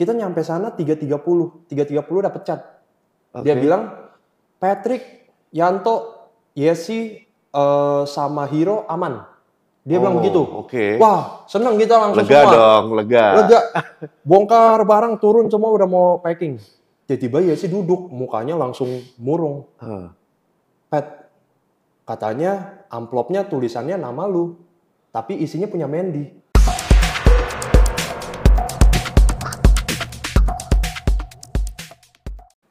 Kita nyampe sana 3.30, 3.30 dapat chat. Dia Oke. bilang, Patrick, Yanto, Yesi, eh, sama Hiro aman. Dia bilang Oh, begitu. Oke. Wah, seneng kita langsung lega semua. dong, lega. Lega. Bongkar barang turun semua udah mau packing. Tiba-tiba Yesi duduk, mukanya langsung murung. Hah. Pat, katanya amplopnya tulisannya nama lu, tapi isinya punya Mandy.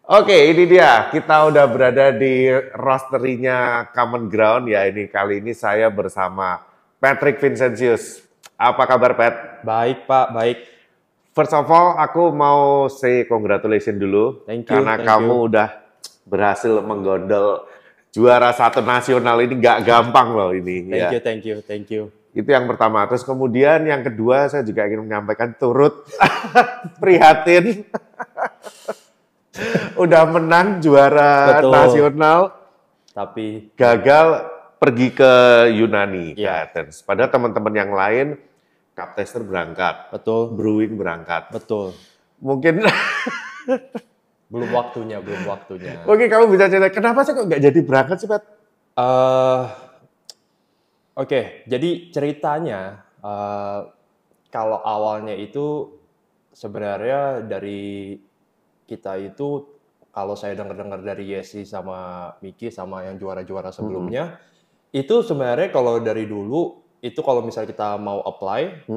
Oke, ini dia. Kita udah berada di rosternya Common Ground ya. Ini kali ini saya bersama Patrick Vincentius. Apa kabar, Pat? Baik Pak, baik. First of all, aku mau say congratulations dulu. Thank you, Karena thank kamu you. udah berhasil menggondol juara satu nasional ini nggak gampang loh ini. Thank ya. you, thank you, thank you. Itu yang pertama. Terus kemudian yang kedua saya juga ingin menyampaikan turut prihatin. Udah menang juara Betul. nasional, Tapi gagal pergi ke Yunani, ke Iya. Athens. Padahal teman-teman yang lain, Captester berangkat, betul, Brewing berangkat. betul. Mungkin Belum waktunya, belum waktunya. mungkin kamu bisa cerita, kenapa sih kok nggak jadi berangkat sih, Pat? Eh, Oke, jadi ceritanya eh, kalau awalnya itu sebenarnya dari kita itu kalau saya dengar-dengar dari Yesi sama Miki sama yang juara-juara sebelumnya itu sebenarnya kalau dari dulu itu kalau misalnya kita mau apply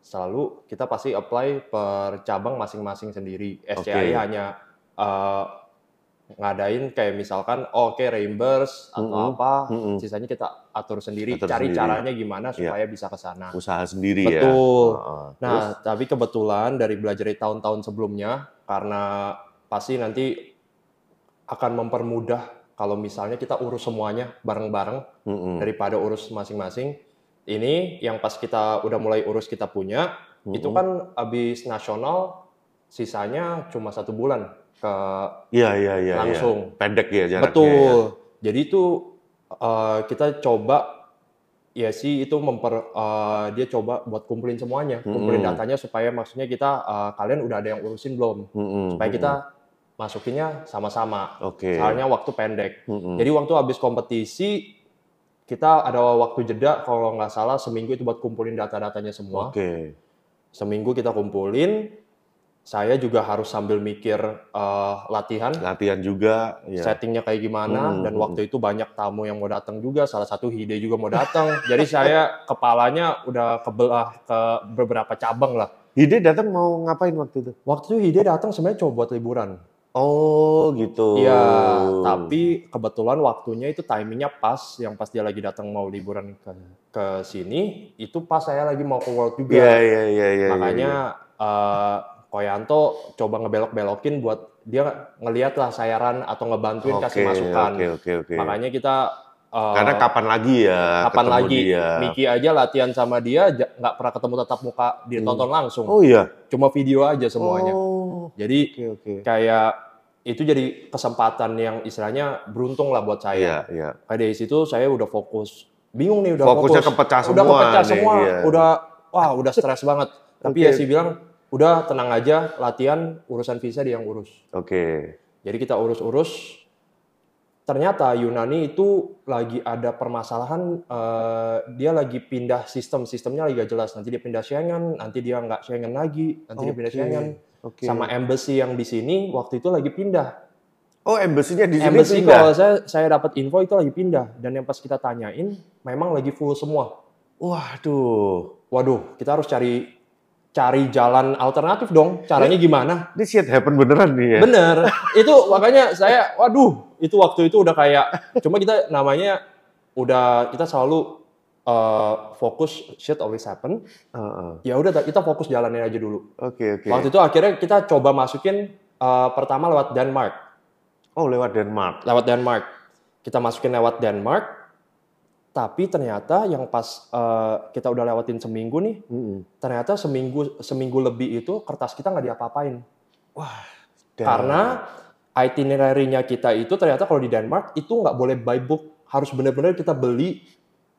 selalu kita pasti apply per cabang masing-masing sendiri. SCI Oke. hanya eh, ngadain kayak misalkan oh, oke reimburse atau Mm-mm. apa, Mm-mm. sisanya kita atur sendiri, Atur cari sendiri. caranya gimana Iya. supaya bisa ke sana. Usaha sendiri ya. Betul. Heeh. Terus? Nah, tapi kebetulan dari belajar di tahun-tahun sebelumnya karena pasti nanti akan mempermudah kalau misalnya kita urus semuanya bareng-bareng Mm-mm. daripada urus masing-masing. Ini yang pas kita udah mulai urus kita punya, itu Mm-mm. kan habis nasional sisanya cuma satu bulan ke Iya, iya, iya. iya. langsung. Pendek ya jaraknya. Betul. ya. Jadi itu eh, kita coba ya sih itu memper eh, dia coba buat kumpulin semuanya, kumpulin Mm-mm. datanya supaya maksudnya kita eh, kalian udah ada yang urusin belum? Mm-mm, Supaya mm-mm. kita masukinnya sama-sama. Oke. Soalnya waktu pendek. Mm-mm. Jadi waktu habis kompetisi kita ada waktu jeda kalau nggak salah seminggu itu buat kumpulin data-datanya semua. Oke. Seminggu kita kumpulin. Saya juga harus sambil mikir eh, latihan, Latihan juga. Ya. settingnya kayak gimana. Hmm, Dan waktu itu banyak tamu yang mau datang juga. Salah satu Hide juga mau datang. Jadi saya kepalanya udah kebelah ke beberapa cabang lah. Hide datang mau ngapain waktu itu? Waktu itu Hide datang sebenarnya coba buat liburan. Oh gitu. Iya, tapi kebetulan waktunya itu timingnya pas, yang pas dia lagi datang mau liburan ke ke sini, itu pas saya lagi mau ke World juga. Iya iya iya iya. Makanya eh, Koyanto coba ngebelok-belokin buat dia ngeliat lah sayaran atau ngebantuin kasih masukan. Oke oke oke. Makanya kita eh, Karena kapan lagi ya? kapan lagi Dia? Miki aja latihan sama dia nggak pernah ketemu tatap muka ditonton langsung, Oh iya. cuma video aja semuanya. Oh. Jadi Oke oke. kayak itu jadi kesempatan yang istilahnya beruntung lah buat saya. Iya iya. Dari situ saya udah fokus, bingung nih udah Fokusnya fokus. kepecah udah semua kepecah nih, semua, iya. udah wah udah stres banget. Tapi Oke. ya sih bilang udah tenang aja, latihan urusan visa dia yang urus. Oke. Jadi kita urus-urus. Ternyata Yunani itu lagi ada permasalahan, eh, dia lagi pindah sistem, sistemnya lagi gak jelas. Nanti dia pindah Schengen, nanti dia nggak Schengen lagi, nanti dia pindah Schengen. Oke. Sama embassy yang di sini waktu itu lagi pindah. Oh embassy-nya di sini Embassy pindah? kalau saya saya dapat info itu lagi pindah dan yang pas kita tanyain memang lagi full semua. Waduh. Waduh, kita harus cari cari jalan alternatif dong. Caranya gimana? Ini shit happen beneran nih ya? Bener. Itu makanya saya waduh, itu waktu itu udah kayak cuma kita namanya udah kita selalu uh, fokus shit always happen. Heeh. Ya udah kita fokus jalanin aja dulu. Oke oke. Waktu itu akhirnya kita coba masukin uh, pertama lewat Denmark. Oh lewat Denmark. lewat Denmark. Kita masukin lewat Denmark. Tapi ternyata yang pas eh, kita udah lewatin seminggu nih, Mm-mm. ternyata seminggu seminggu lebih itu kertas kita nggak diapa-apain. Dan- Karena itinerary-nya kita itu ternyata kalau di Denmark itu nggak boleh by book, harus benar-benar kita beli,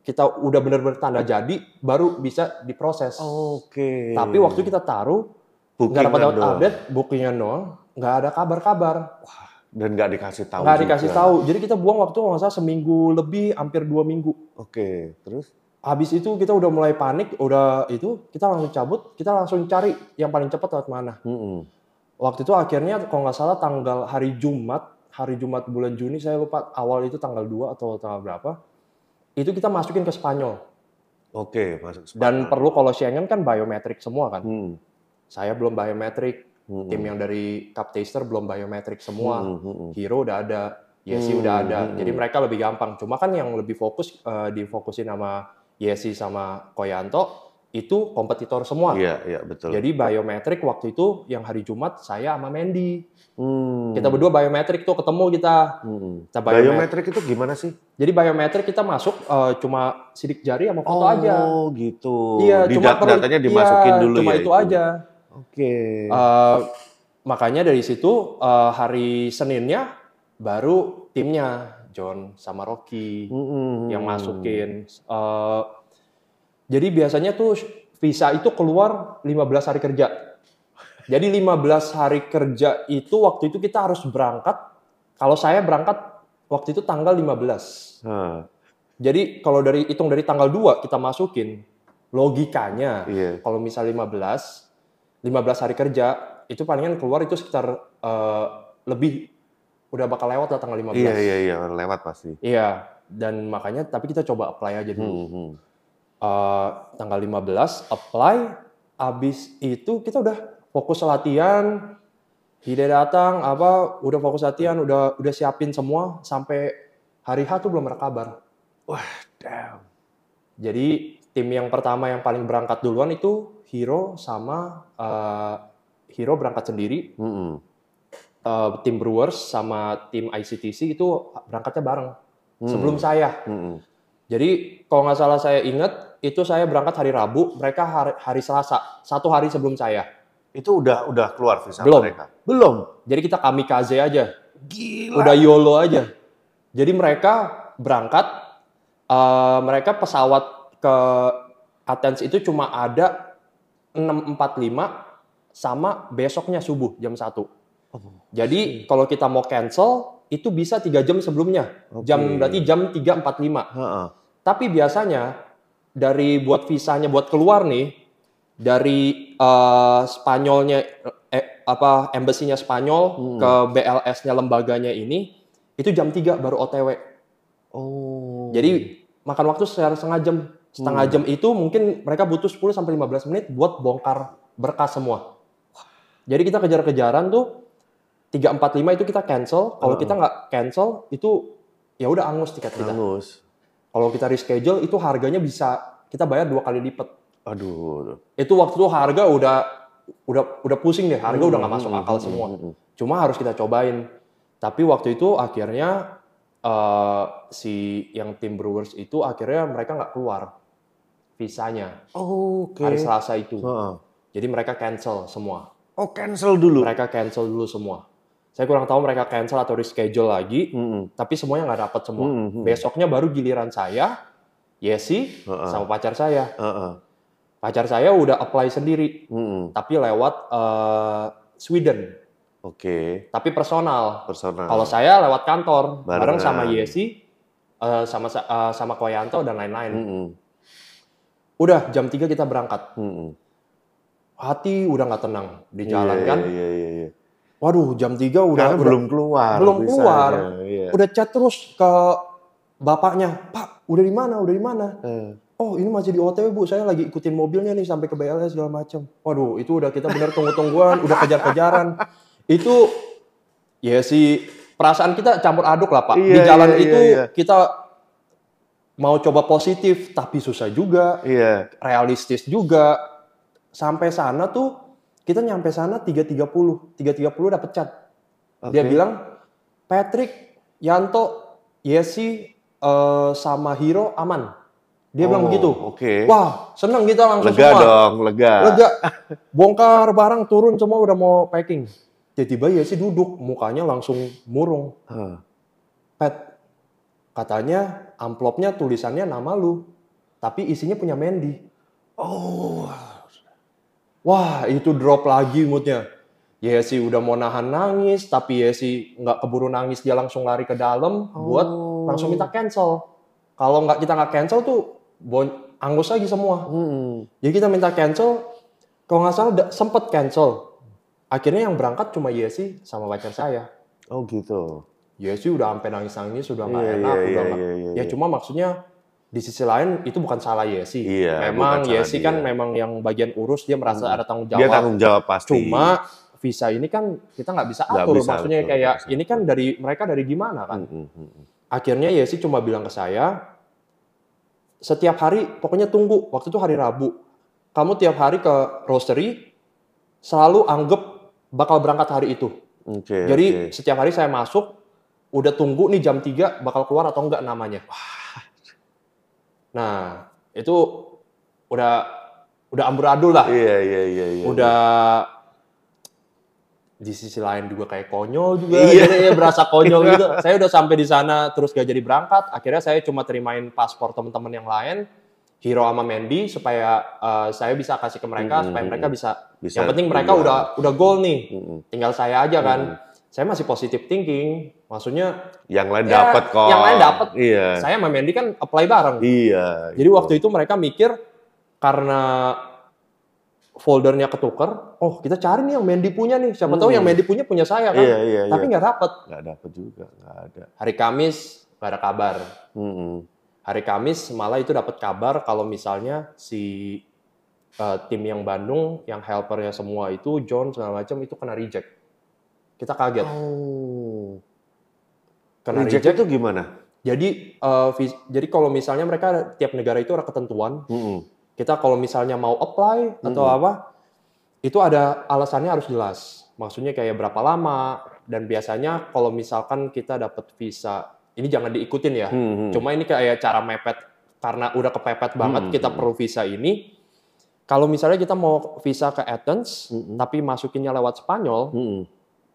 kita udah benar-benar tanda jadi, baru bisa diproses. Oke. Tapi waktu kita taruh nggak dapat update, bookingnya doang, nggak ada kabar-kabar, Dan nggak dikasih tahu. nggak dikasih tahu. Jadi kita buang waktu nggak salah seminggu lebih, hampir dua minggu. Oke, terus? Habis itu kita udah mulai panik, udah itu kita langsung cabut, kita langsung cari yang paling cepat lewat mana. Mm-mm. Waktu itu akhirnya kalau nggak salah tanggal hari Jumat, hari Jumat bulan Juni saya lupa awal itu tanggal 2 atau tanggal berapa. Itu kita masukin ke Spanyol. Oke, masuk Dan Spanyol. perlu kalau Schengen kan biometrik semua kan. Hmm. Saya belum biometrik, Mm-mm. tim yang dari Cup Taster belum biometrik semua. Mm-mm, mm-mm. Hero udah ada, Yesi Hmm, udah ada. hmm, Jadi hmm. mereka lebih gampang. Cuma kan yang lebih fokus eh, difokusin sama Yesi sama Koyanto itu kompetitor semua. Iya, iya betul. Jadi biometrik waktu itu yang hari Jumat saya sama Mandy. Hmm. Kita berdua biometrik tuh ketemu kita. Mm-mm. Kita biometrik. Biometrik itu gimana sih? Jadi biometrik kita masuk eh, cuma sidik jari sama foto oh, aja. gitu. Iya, Di cuma dat- datanya dimasukin iya, dulu cuma ya. itu aja. Oke. Eh, makanya dari situ eh, hari Seninnya baru timnya John sama Rocky Mm-mm. yang masukin. Eh, jadi biasanya tuh visa itu keluar 15 hari kerja. Jadi 15 hari kerja itu waktu itu kita harus berangkat. Kalau saya berangkat waktu itu tanggal 15. Hah, Jadi kalau dari hitung dari tanggal 2 kita masukin logikanya Iya. kalau misal 15 15 hari kerja itu palingan keluar itu sekitar eh, lebih udah bakal lewat lah tanggal 15. Iya, iya, iya, lewat pasti. Iya, dan makanya tapi kita coba apply aja dulu. Hmm, hmm. Eh, tanggal 15 apply, abis itu kita udah fokus latihan. Hide datang, apa udah fokus latihan, udah udah siapin semua sampai hari H tuh belum ada kabar. Damn. Jadi tim yang pertama yang paling berangkat duluan itu Hero sama eh, Hero berangkat sendiri, Mm-mm. eh, tim Brewers sama tim ICTC itu berangkatnya bareng Hmm. sebelum saya. Mm-mm. Jadi kalau nggak salah saya ingat itu saya berangkat hari Rabu, mereka hari, hari Selasa, satu hari sebelum saya. Itu udah udah keluar visa Belum. mereka. Belum. Jadi kita kamikaze aja, Gila. udah YOLO aja. Jadi mereka berangkat, eh, mereka pesawat ke Athens itu cuma ada 6.45 sama besoknya subuh jam 1. Jadi kalau kita mau cancel itu bisa tiga jam sebelumnya. Oke. Jam berarti jam 3.45. Heeh. Tapi biasanya dari buat visanya buat keluar nih dari eh, Spanyolnya eh, apa embassy-nya Spanyol Hmm. ke BLS-nya lembaganya ini itu jam 3 baru OTW. Oh. Jadi makan waktu sekitar setengah jam. Setengah Hmm. jam itu mungkin mereka butuh 10 sampai 15 menit buat bongkar berkas semua. Jadi kita kejar-kejaran tuh 345 itu kita cancel. Kalau Heeh. kita nggak cancel itu ya udah angus tiket kita. Hangus. Kalau kita reschedule itu harganya bisa kita bayar dua kali lipat. Aduh. Itu waktu itu harga udah udah udah pusing deh, harga udah nggak masuk Hmm, akal hmm, semua. hmm, hmm. Cuma harus kita cobain. Tapi waktu itu akhirnya eh, si yang tim Brewers itu akhirnya mereka nggak keluar visanya Oke. hari Selasa itu. Heeh. Jadi mereka cancel semua. Oh, cancel dulu. Mereka cancel dulu semua. Saya kurang tahu mereka cancel atau reschedule lagi, Mm-mm. tapi semuanya nggak dapat semua. Hmm, hmm. Besoknya baru giliran saya, Yesi, Heeh. sama pacar saya. Heeh. Pacar saya udah apply sendiri, Mm-mm. tapi lewat eh, Sweden, Oke. tapi personal. Personal. Kalau saya lewat kantor, bareng Barengan. sama Yesi, eh, sama eh, sama Koyanto dan lain-lain. Mm-mm. Udah jam 3 kita berangkat. Mm-mm. Hati udah nggak tenang di jalan Iya, kan. Iya, iya, iya. Waduh, jam 3 udah Karena udah, belum keluar. belum visanya, keluar. Iya. udah chat terus ke bapaknya, "Pak, udah di mana? Udah di mana?" Eh. Oh, ini masih di OTW, Bu. Saya lagi ikutin mobilnya nih sampai ke BLS segala macam. Waduh, itu udah kita bener tunggu-tungguan, udah kejar-kejaran. Itu ya sih perasaan kita campur aduk lah, Pak. di Iya, jalan iya, itu iya, iya. kita mau coba positif tapi susah juga, Iya. realistis juga. Sampai sana tuh kita nyampe sana 3.30. 3.30 dapet chat. Dia Oke. bilang, "Patrick, Yanto, Yesi eh, sama Hiro aman." Dia bilang Oh, begitu. Oke. Wah, seneng kita langsung lega semua. dong, lega. Lega. Bongkar barang turun semua udah mau packing. Tiba-tiba sih duduk, mukanya langsung murung. Hah. Pet, katanya amplopnya tulisannya nama lu. Tapi isinya punya Mandy. Oh. Wah, itu drop lagi moodnya. Ya sih udah mau nahan nangis, tapi sih nggak keburu nangis, dia langsung lari ke dalam buat Oh. langsung minta cancel. Kalau nggak kita nggak cancel tuh bon angus lagi semua. Mm-mm. Jadi kita minta cancel, kalau nggak salah sempet cancel. Akhirnya yang berangkat cuma Yesi sama pacar saya. Oh gitu. Yesi udah sampai nangis-nangis, udah nggak Iya, enak, iya, udah nggak. iya, iya, Ya iya. cuma maksudnya di sisi lain itu bukan salah Yesi. Iya, memang Yesi kan memang yang bagian urus dia merasa ada tanggung jawab. Dia tanggung jawab pasti. Cuma visa ini kan kita nggak bisa atur. bisa, maksudnya betul, kayak bisa. ini kan dari mereka dari gimana kan? Mm-mm, mm-mm. Akhirnya Yesi cuma bilang ke saya, setiap hari pokoknya tunggu. Waktu itu hari Rabu. Kamu tiap hari ke roastery selalu anggap bakal berangkat hari itu. Oke. Jadi oke. setiap hari saya masuk, udah tunggu nih jam 3 bakal keluar atau enggak namanya. Nah, itu udah udah amburadul lah. Iya iya iya. iya. Udah di sisi lain juga kayak konyol juga. Iya. Jadi ya berasa konyol gitu. Saya udah sampai di sana terus gak jadi berangkat. Akhirnya saya cuma terimain paspor teman-teman yang lain. Hero sama Mandy supaya eh, saya bisa kasih ke mereka Hmm, supaya hmm, mereka hmm. bisa, Bisa yang penting mereka udah udah goal nih Mm-mm. tinggal saya aja kan. Hmm. Saya masih positive thinking. Maksudnya Yang lain Ya, dapat kok. yang lain dapat. Iya. saya sama Mandy kan apply bareng. Iya. Jadi waktu itu mereka mikir karena foldernya ketuker, oh kita cari nih yang Mandy punya nih. Siapa tahu Hmm. yang Mandy punya punya saya kan. Iya iya. Tapi iya. nggak dapet. nggak dapat juga, nggak ada. Hari Kamis nggak ada kabar. Mm-mm. Hari Kamis malah itu dapat kabar kalau misalnya si uh, tim yang Bandung, yang helpernya semua itu John segala macam itu kena reject. Kita kaget. Oh. Kena Reject reject. itu gimana? Jadi uh, jadi kalau misalnya mereka tiap negara itu ada ketentuan Mm-mm. kita kalau misalnya mau apply atau Mm-mm. apa itu ada alasannya harus jelas maksudnya kayak berapa lama dan biasanya kalau misalkan kita dapat visa ini jangan diikutin ya Mm-mm. cuma ini kayak cara mepet karena udah kepepet banget Hmm. kita perlu visa ini kalau misalnya kita mau visa ke Athens Mm-mm. tapi masukinnya lewat Spanyol Mm-mm.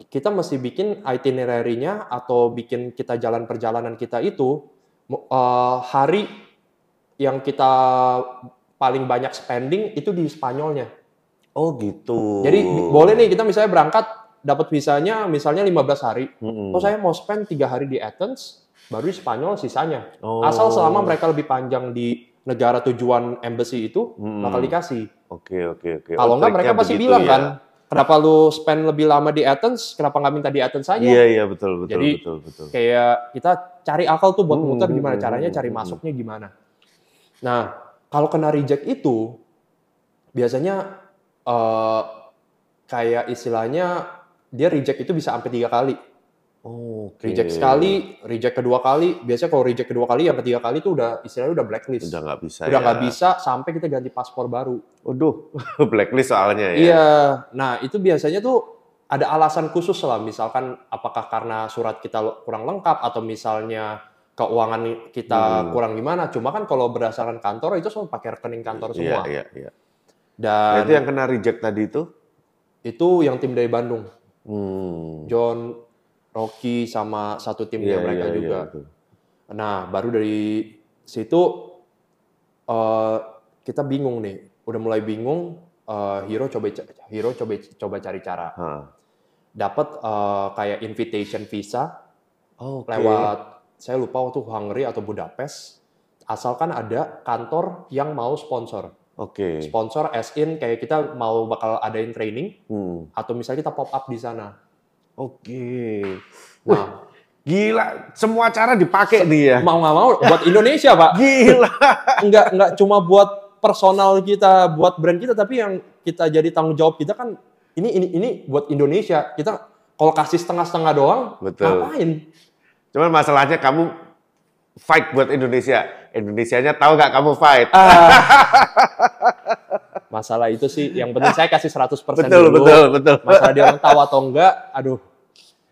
Kita mesti bikin itinerary-nya atau bikin kita jalan perjalanan kita itu eh, hari yang kita paling banyak spending itu di Spanyolnya. Oh gitu. Jadi boleh nih kita misalnya berangkat dapat visanya misalnya 15 hari. Mm-mm. Oh saya mau spend tiga hari di Athens, baru di Spanyol sisanya. Oh. Asal selama mereka lebih panjang di negara tujuan embassy itu Mm-mm. bakal dikasih. Oke oke oke. Kalau Oh, enggak triknya mereka pasti bilang ya. kan, kenapa lu spend lebih lama di Athens, kenapa nggak minta di Athens saja? Iya iya betul betul Jadi, betul betul. kayak kita cari akal tuh buat Hmm, muter gimana hmm, caranya hmm, cari hmm. masuknya gimana. Nah, kalau kena reject itu biasanya eh, kayak istilahnya dia reject itu bisa sampai tiga kali. Oh, oke. Reject sekali, reject kedua kali. Biasanya kalau reject kedua kali, yang ketiga kali itu udah istilahnya udah blacklist. Udah nggak bisa Udah ya. nggak bisa sampai kita ganti paspor baru. Waduh, blacklist soalnya ya. Iya. Nah, itu biasanya tuh ada alasan khusus lah. Misalkan apakah karena surat kita kurang lengkap atau misalnya keuangan kita Hmm. kurang gimana. Cuma kan kalau berdasarkan kantor itu selalu pakai rekening kantor semua. Iya iya iya. Dan Nah, itu yang kena reject tadi itu? itu yang tim dari Bandung. Hmm. John, Rocky sama satu tim Iya, dia mereka iya, iya, juga. betul. Nah, baru dari situ eh, kita bingung nih. Udah mulai bingung. eh, Hero coba Hero coba coba cari cara. Hah. Dapat eh, kayak invitation visa Oh, oke. lewat saya lupa waktu Hungary atau Budapest. Asalkan ada kantor yang mau sponsor. Oke. Sponsor as in kayak kita mau bakal adain training Hmm. atau misalnya kita pop up di sana. Oke. Nah, Gila, semua cara dipakai nih ya. mau nggak mau buat Indonesia, Pak. Gila. Nggak nggak cuma buat personal kita, buat brand kita, tapi yang kita jadi tanggung jawab kita kan ini ini ini buat Indonesia. Kita kalau kasih setengah-setengah doang, Betul. ngapain? Cuman masalahnya kamu fight buat Indonesia. Indonesianya tahu nggak kamu fight? Ah. Masalah itu sih, yang penting saya kasih 100% betul, dulu. betul, betul. Masalah dia orang tahu atau enggak, aduh.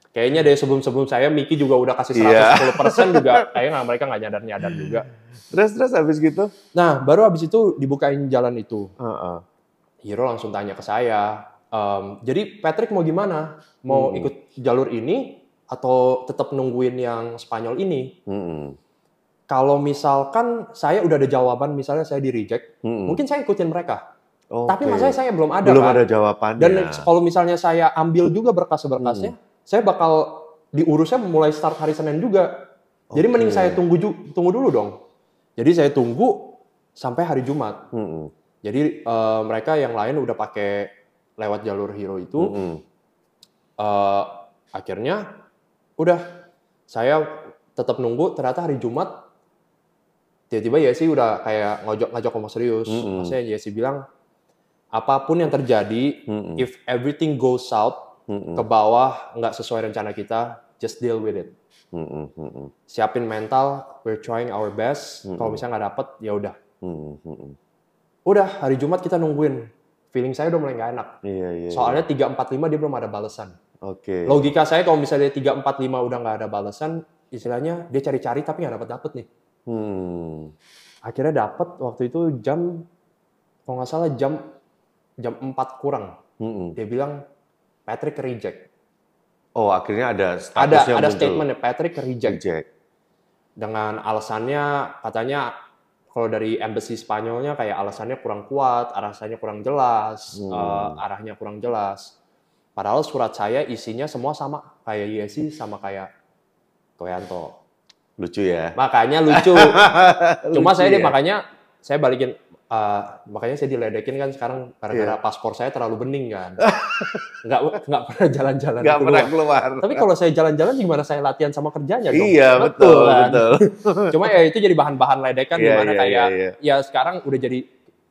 Kayaknya dari sebelum-sebelum saya, Miki juga udah kasih 110% juga. Kayaknya mereka nggak nyadar-nyadar juga. Terus terus habis gitu? Nah, baru habis itu dibukain jalan itu. Heeh. Hero langsung tanya ke saya, "Em, jadi Patrick mau gimana? Mau Hmm. ikut jalur ini atau tetap nungguin yang Spanyol ini? Mm-mm. Kalau misalkan saya udah ada jawaban, misalnya saya di reject, Mm-mm. mungkin saya ikutin mereka. Tapi Oke. masalahnya saya belum ada belum kan. ada jawabannya. Dan kalau misalnya saya ambil juga berkas-berkasnya, saya bakal diurusnya mulai start hari Senin juga. Jadi Oke. mending saya tunggu tunggu dulu dong. Jadi saya tunggu sampai hari Jumat. Mm-mm. Jadi eh, mereka yang lain udah pakai lewat jalur hero itu. Mm-mm. eh, akhirnya udah saya tetap nunggu. Ternyata hari Jumat tiba-tiba Yesi udah kayak ngajak ngajak ngomong serius. Mm-mm. Maksudnya Yesi bilang apa pun yang terjadi, Mm-mm. if everything goes south Mm-mm. ke bawah nggak sesuai rencana kita, just deal with it. Mm-mm. Mm-mm. Siapin mental, we're trying our best. Mm-mm. Kalau misalnya nggak dapet, ya udah. Mm-mm. Mm-mm. Udah hari Jumat kita nungguin. Feeling saya udah mulai nggak enak. Iya, iya. Soalnya 345 dia belum ada balasan. Oke. Logika saya kalau misalnya 345 udah nggak ada balasan, istilahnya dia cari-cari tapi nggak dapet dapet nih. Hmm. Akhirnya dapet waktu itu jam, kalau nggak salah jam jam 4 kurang. Mm-mm. Dia bilang Patrick reject. Oh, akhirnya ada Ada statusnya ada muncul. statement Patrick reject. Reject. dengan alasannya katanya kalau dari embassy Spanyolnya kayak alasannya kurang kuat, alasannya kurang jelas, Hmm. eh, arahnya kurang jelas. Padahal surat saya isinya semua sama kayak Yesi sama kayak Koyanto. Lucu ya. Makanya lucu. Cuma Lucu saya ya. makanya saya balikin eh, makanya saya diledekin kan sekarang gara-gara Iya. paspor saya terlalu bening kan. nggak nggak pernah jalan-jalan Nggak pernah keluar. keluar. Tapi kalau saya jalan-jalan gimana saya latihan sama kerjanya dong? iya, betul, kan? betul. Cuma ya itu jadi bahan-bahan ledekan Iya, di mana iya, kayak iya, ya sekarang udah jadi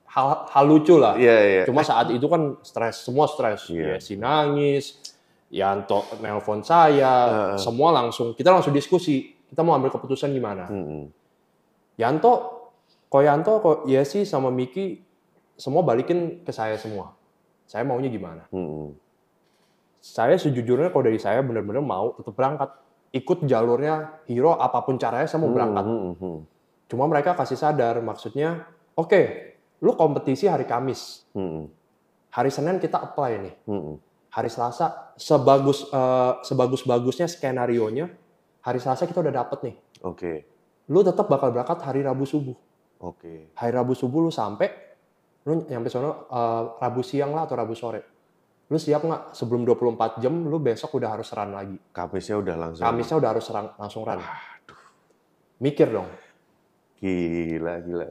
hal, hal lucu lah. Iya, iya. Cuma saat itu kan stres, semua stres. Iya. Ya si nangis, Yanto nelpon saya, Heeh. semua langsung kita langsung diskusi. Kita mau ambil keputusan gimana? Mm-mm. Yanto, kok Yanto, kok Yesi sama Miki semua balikin ke saya semua. Saya maunya gimana? Mm-mm. Saya sejujurnya kalau dari saya benar-benar mau tetap berangkat. Ikut jalurnya hero apa pun caranya saya mau berangkat. Mm-mm. Cuma mereka kasih sadar, maksudnya, oke, lu kompetisi hari Kamis, Mm-mm. hari Senin kita apply nih, Mm-mm. hari Selasa sebagus eh, sebagus bagusnya skenario nya, hari Selasa kita udah dapet nih, Oke. lu tetap bakal berangkat hari Rabu subuh, Oke. hari Rabu subuh lu sampai, lu nyampe sono eh, Rabu siang lah atau Rabu sore, lu siap nggak sebelum 24 jam lu besok udah harus run lagi, Kamisnya udah langsung. Kamisnya udah harus run, langsung run, mikir dong, Gila, gila.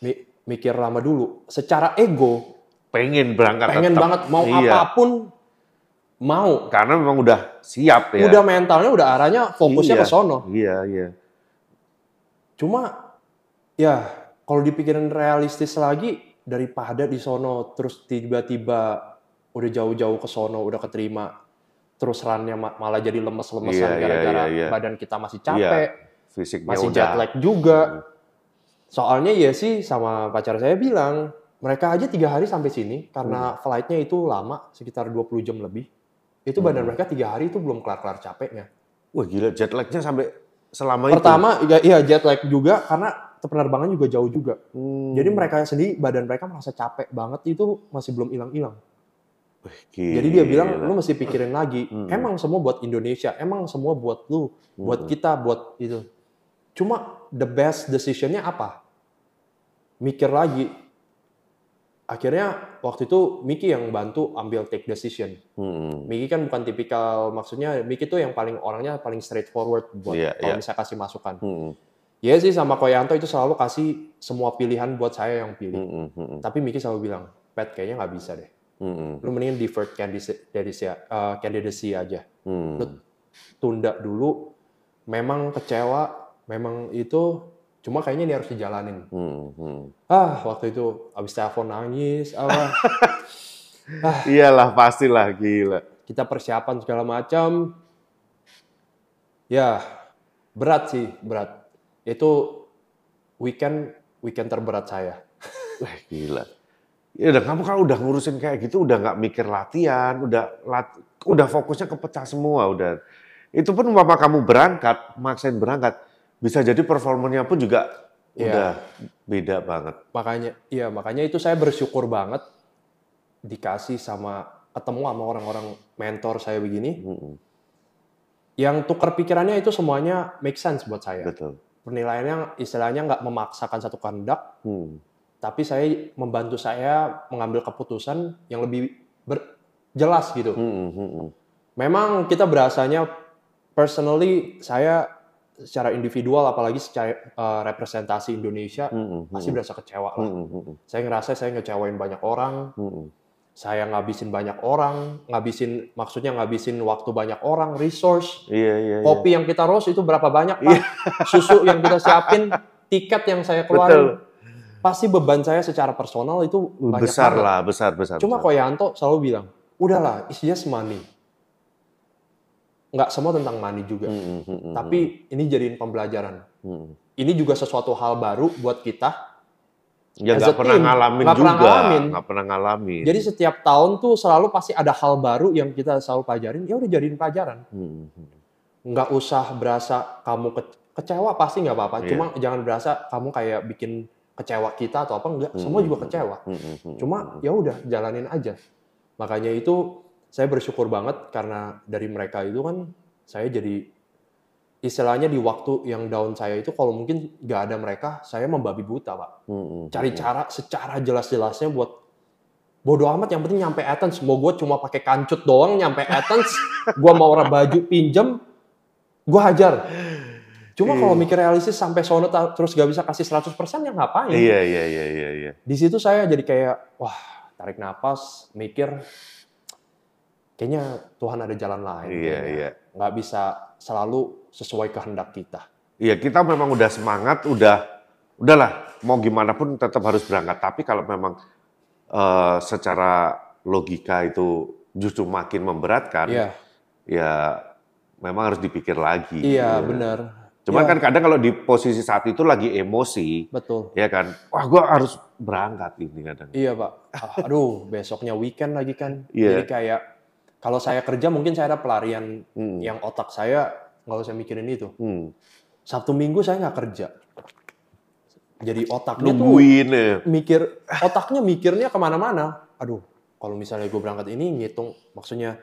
Mi- mikir lama dulu, secara ego Pengen berangkat pengen tetap. banget mau Iya. apa pun mau Karena memang udah siap ya. udah mentalnya udah arahnya fokusnya Iya. ke sono Iya, iya. cuma ya kalau dipikirin realistis lagi daripada di sono terus tiba-tiba udah jauh-jauh ke sono udah keterima terus runnya ma- malah jadi lemes-lemesan Iya, iya, gara-gara iya, iya. badan kita masih capek Fisiknya masih udah. jet lag juga Mm. soalnya ya sih sama pacar saya bilang mereka aja tiga hari sampai sini karena Hmm. flightnya itu lama sekitar 20 jam lebih itu badan Hmm. mereka tiga hari itu belum kelar-kelar capeknya Wah gila jet lagnya sampai selama itu. pertama ya, iya jet lag juga karena penerbangan juga jauh juga Hmm. jadi mereka sendiri badan mereka merasa capek banget itu masih belum hilang-hilang jadi dia bilang lu mesti pikirin lagi Hmm. emang semua buat Indonesia emang semua buat lu buat Hmm. kita buat itu cuma the best decisionnya apa mikir lagi akhirnya waktu itu Miki yang bantu ambil take decision Hmm. Miki kan bukan tipikal maksudnya Miki tuh yang paling orangnya paling straightforward buat Iya, kalau iya. misalnya kasih masukan Hmm. ya sih sama Koyanto itu selalu kasih semua pilihan buat saya yang pilih Hmm. Hmm. tapi Miki selalu bilang Pat kayaknya nggak bisa deh Hmm. lu mendingan deferred candidacy, uh, candidacy aja Hmm. Lu- tunda dulu memang kecewa memang itu cuma kayaknya ini harus dijalanin Hmm. Hmm. ah waktu itu abis telepon nangis apa Iyalah pastilah gila. kita persiapan segala macam ya berat sih berat itu weekend weekend terberat saya Wah gila. Ya udah kamu kalau udah ngurusin kayak gitu udah nggak mikir latihan, udah lat, udah fokusnya ke pecah semua udah. Itu pun umpama kamu berangkat, maksain berangkat, bisa jadi performanya pun juga Iya. udah beda banget. makanya iya makanya itu saya bersyukur banget dikasih sama ketemu sama orang-orang mentor saya begini Mm-mm. yang tukar pikirannya itu semuanya make sense buat saya Betul. penilaiannya istilahnya nggak memaksakan satu kehendak Hmm. tapi saya membantu saya mengambil keputusan yang lebih ber- jelas gitu. Hmm, hmm, hmm. Memang kita berasanya personally saya secara individual apalagi secara eh, representasi Indonesia Hmm, hmm, pasti berasa kecewa lah. hmm, hmm, Saya ngerasa saya ngecewain banyak orang, hmm, hmm. saya ngabisin banyak orang, ngabisin maksudnya ngabisin waktu banyak orang, resource, Iya, iya, iya. kopi yang kita roast itu berapa banyak pak, susu yang kita siapin, tiket yang saya keluarin, pasti beban saya secara personal itu banyak besar banget. lah, besar, besar. Cuma besar. kok Yanto selalu bilang, udahlah, it's just money. Nggak semua tentang money juga. Hmm, hmm, hmm, hmm, Tapi ini jadiin pembelajaran. hmm. Ini juga sesuatu hal baru buat kita. Ya nggak pernah team, ngalamin nggak juga, pernah ngalamin. nggak pernah ngalamin. Jadi setiap tahun tuh selalu pasti ada hal baru yang kita selalu pelajarin. Ya udah jadiin pelajaran. Hmm, hmm. Nggak usah berasa kamu ke- kecewa pasti nggak apa-apa. Iya. Cuma jangan berasa kamu kayak bikin kecewa kita atau apa enggak. Semua juga kecewa. Hmm. Cuma ya udah jalanin aja. Makanya itu saya bersyukur banget karena dari mereka itu kan saya jadi istilahnya di waktu yang down saya itu kalau mungkin nggak ada mereka saya membabi buta pak. Hmm, Cari hmm. cara secara jelas-jelasnya buat bodo amat yang penting nyampe Athens. Mau gue cuma pakai kancut doang nyampe Athens, gue mau orang baju pinjem, gue hajar. Cuma kalau Iya. mikir realistis sampai sono terus gak bisa kasih 100% ya ngapain? Iya, iya, iya, iya, iya. di situ saya jadi kayak wah tarik napas mikir kayaknya Tuhan ada jalan lain Iya, kayaknya. iya. nggak bisa selalu sesuai kehendak kita Iya, kita memang udah semangat, udah udahlah, mau gimana pun tetap harus berangkat. Tapi kalau memang eh, secara logika itu justru makin memberatkan, iya ya memang harus dipikir lagi. iya Ya. benar Cuman Iya. kan kadang kalau di posisi saat itu lagi emosi, betul ya kan, wah gua harus berangkat ini kadang. iya pak Ah, aduh besoknya weekend lagi kan Iya. jadi kayak kalau saya kerja mungkin saya ada pelarian Hmm. yang otak saya nggak usah mikirin itu Hmm. Sabtu Minggu saya nggak kerja jadi otaknya tuh Nungguin ya. mikir otaknya mikirnya ke mana-mana. Aduh, kalau misalnya gue berangkat ini ngitung, maksudnya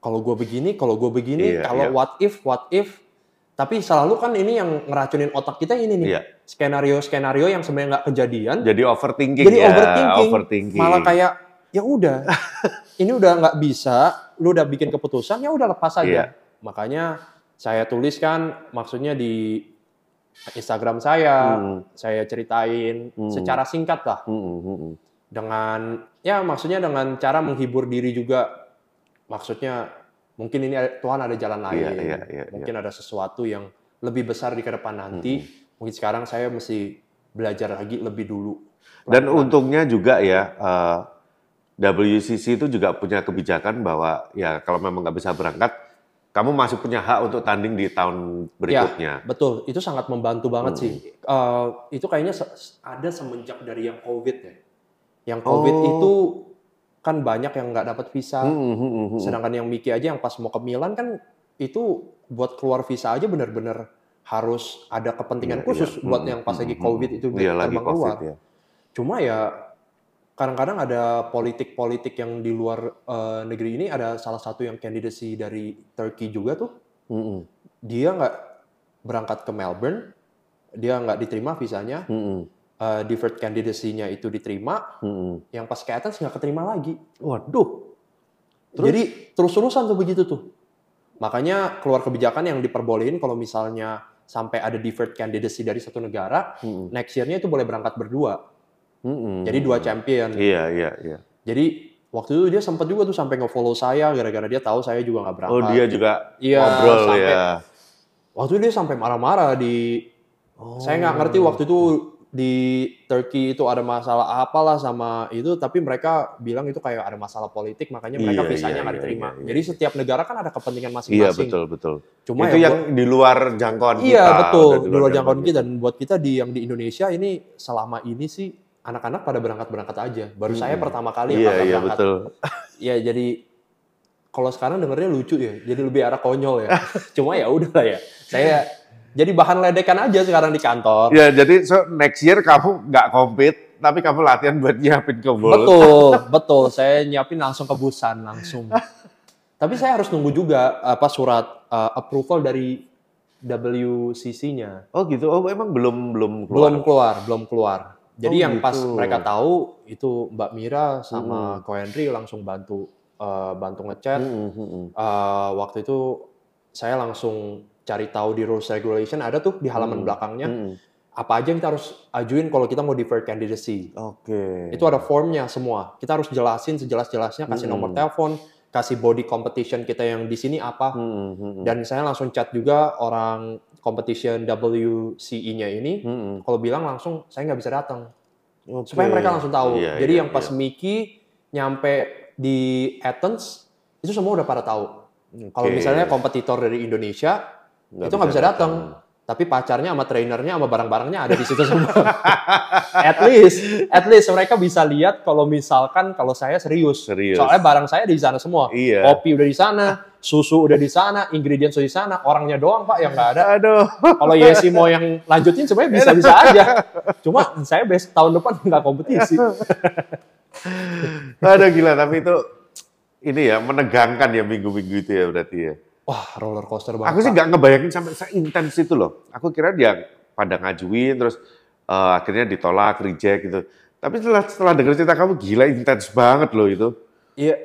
kalau gue begini, kalau gue begini, Iya, kalau iya. what if, what if. Tapi selalu kan ini yang ngeracunin otak kita ini nih. Iya. Skenario-skenario yang sebenarnya nggak kejadian. Jadi overthinking Jadi ya. overthinking. overthinking. Malah kayak ya udah, ini udah nggak bisa, lu udah bikin keputusan, ya udah lepas aja. Iya. Makanya saya tuliskan, maksudnya di Instagram saya, Hmm. saya ceritain Hmm. secara singkat lah Hmm, hmm, hmm. dengan ya maksudnya dengan cara menghibur diri juga maksudnya mungkin ini Tuhan ada jalan lain Iya, iya, iya, mungkin ada sesuatu yang lebih besar di ke depan nanti mungkin sekarang saya mesti belajar lagi lebih dulu Dan untungnya juga ya eh, WCC itu juga punya kebijakan bahwa ya kalau memang nggak bisa berangkat, kamu masih punya hak untuk tanding di tahun berikutnya. betul itu sangat membantu banget Hmm. sih Eh, itu kayaknya se- ada semenjak dari yang COVID ya yang COVID Oh. itu kan banyak yang nggak dapat visa Hmm, hmm, hmm, hmm. Sedangkan yang Miki aja yang pas mau ke Milan kan itu buat keluar visa aja benar-benar harus ada kepentingan Iya, khusus iya. buat Hmm, yang pas hmm, lagi hmm, COVID hmm. itu Iya, lagi COVID keluar. ya. Cuma ya kadang-kadang ada politik-politik yang di luar eh, negeri ini ada salah satu yang candidacy dari Turkey juga tuh Hmm, hmm. dia nggak berangkat ke Melbourne, dia nggak diterima visanya, Hmm, hmm. eh, deferred candidacy-nya itu diterima, Hmm, hmm. yang pas ke Athens nggak keterima lagi. Waduh. Terus? Jadi terus-terusan tuh begitu tuh. Makanya keluar kebijakan yang diperbolehin kalau misalnya sampai ada deferred candidacy dari satu negara, Hmm, next year-nya itu boleh berangkat berdua. Hmm, hmm. Jadi dua champion. Iya, iya, iya. Jadi waktu itu dia sempat juga tuh sampai nge-follow saya gara-gara dia tahu saya juga nggak berangkat. Oh, dia juga Iya, ngobrol sampai- ya. Waktu itu dia sampai marah-marah di Oh. saya nggak ngerti waktu itu di Turkey itu ada masalah apalah sama itu tapi mereka bilang itu kayak ada masalah politik makanya mereka Iya, visanya iya, nggak iya, diterima. iya, iya. Jadi setiap negara kan ada kepentingan Iya, masing-masing. betul, betul. Cuma itu ya yang di luar jangkauan kita. Iya betul, di luar jangkauan kita dan buat kita di yang di Indonesia ini selama ini sih anak-anak pada berangkat-berangkat aja. Baru saya Hmm. pertama kali Iya, nggak iya, berangkat. betul. Ya jadi kalau sekarang dengernya lucu ya, jadi lebih arah konyol ya. Cuma ya udah lah ya. Saya jadi bahan ledekan aja sekarang di kantor. Ya, jadi so next year kamu nggak compete, tapi kamu latihan buat nyiapin ke. Betul, betul. Saya nyiapin langsung ke Busan langsung. Tapi saya harus nunggu juga apa surat uh, approval dari WCC-nya. Oh gitu. Oh emang belum belum keluar. Belum keluar, belum keluar. Jadi Oh, yang pas gitu. mereka tahu itu Mbak Mira sama Mm-mm. Ko Henry langsung bantu eh, bantu ngechat. Mm-mm, mm-mm. Eh, waktu itu saya langsung cari tahu di rules regulation ada tuh di halaman Mm. belakangnya Mm-mm. apa aja yang kita harus ajuin kalau kita mau defer candidacy. Oke. Itu ada formnya semua. Kita harus jelasin sejelas-jelasnya, kasih Mm-mm. nomor telepon, kasih body competition kita yang di sini apa. Mm-mm, mm-mm. Dan saya langsung chat juga orang competition WCE-nya ini. Mm-mm. Kalau bilang langsung saya nggak bisa datang Oke. supaya mereka langsung tahu. Iya, Jadi iya, yang pas iya. Miki nyampe di Athens itu semua udah pada tahu. Kalau Oke. misalnya kompetitor dari Indonesia itu nggak bisa datang. Tapi pacarnya sama trainernya sama barang-barangnya ada di situ semua. at least, at least mereka bisa lihat kalau misalkan kalau saya serius. Serius. Soalnya barang saya di sana semua. Iya. Kopi udah di sana, susu udah di sana, ingredients udah di sana, orangnya doang pak yang nggak ada. Aduh. Kalau Yesi mau yang lanjutin sebenarnya bisa-bisa aja. Cuma saya best tahun depan nggak kompetisi. Aduh gila, tapi itu ini ya menegangkan ya minggu-minggu itu ya berarti ya. Wah roller coaster banget. Aku sih nggak ngebayangin sampai seintens itu loh. Aku kira dia pada ngajuin terus eh, akhirnya ditolak, reject gitu. Tapi setelah setelah dengar cerita kamu gila intens banget loh itu. Iya.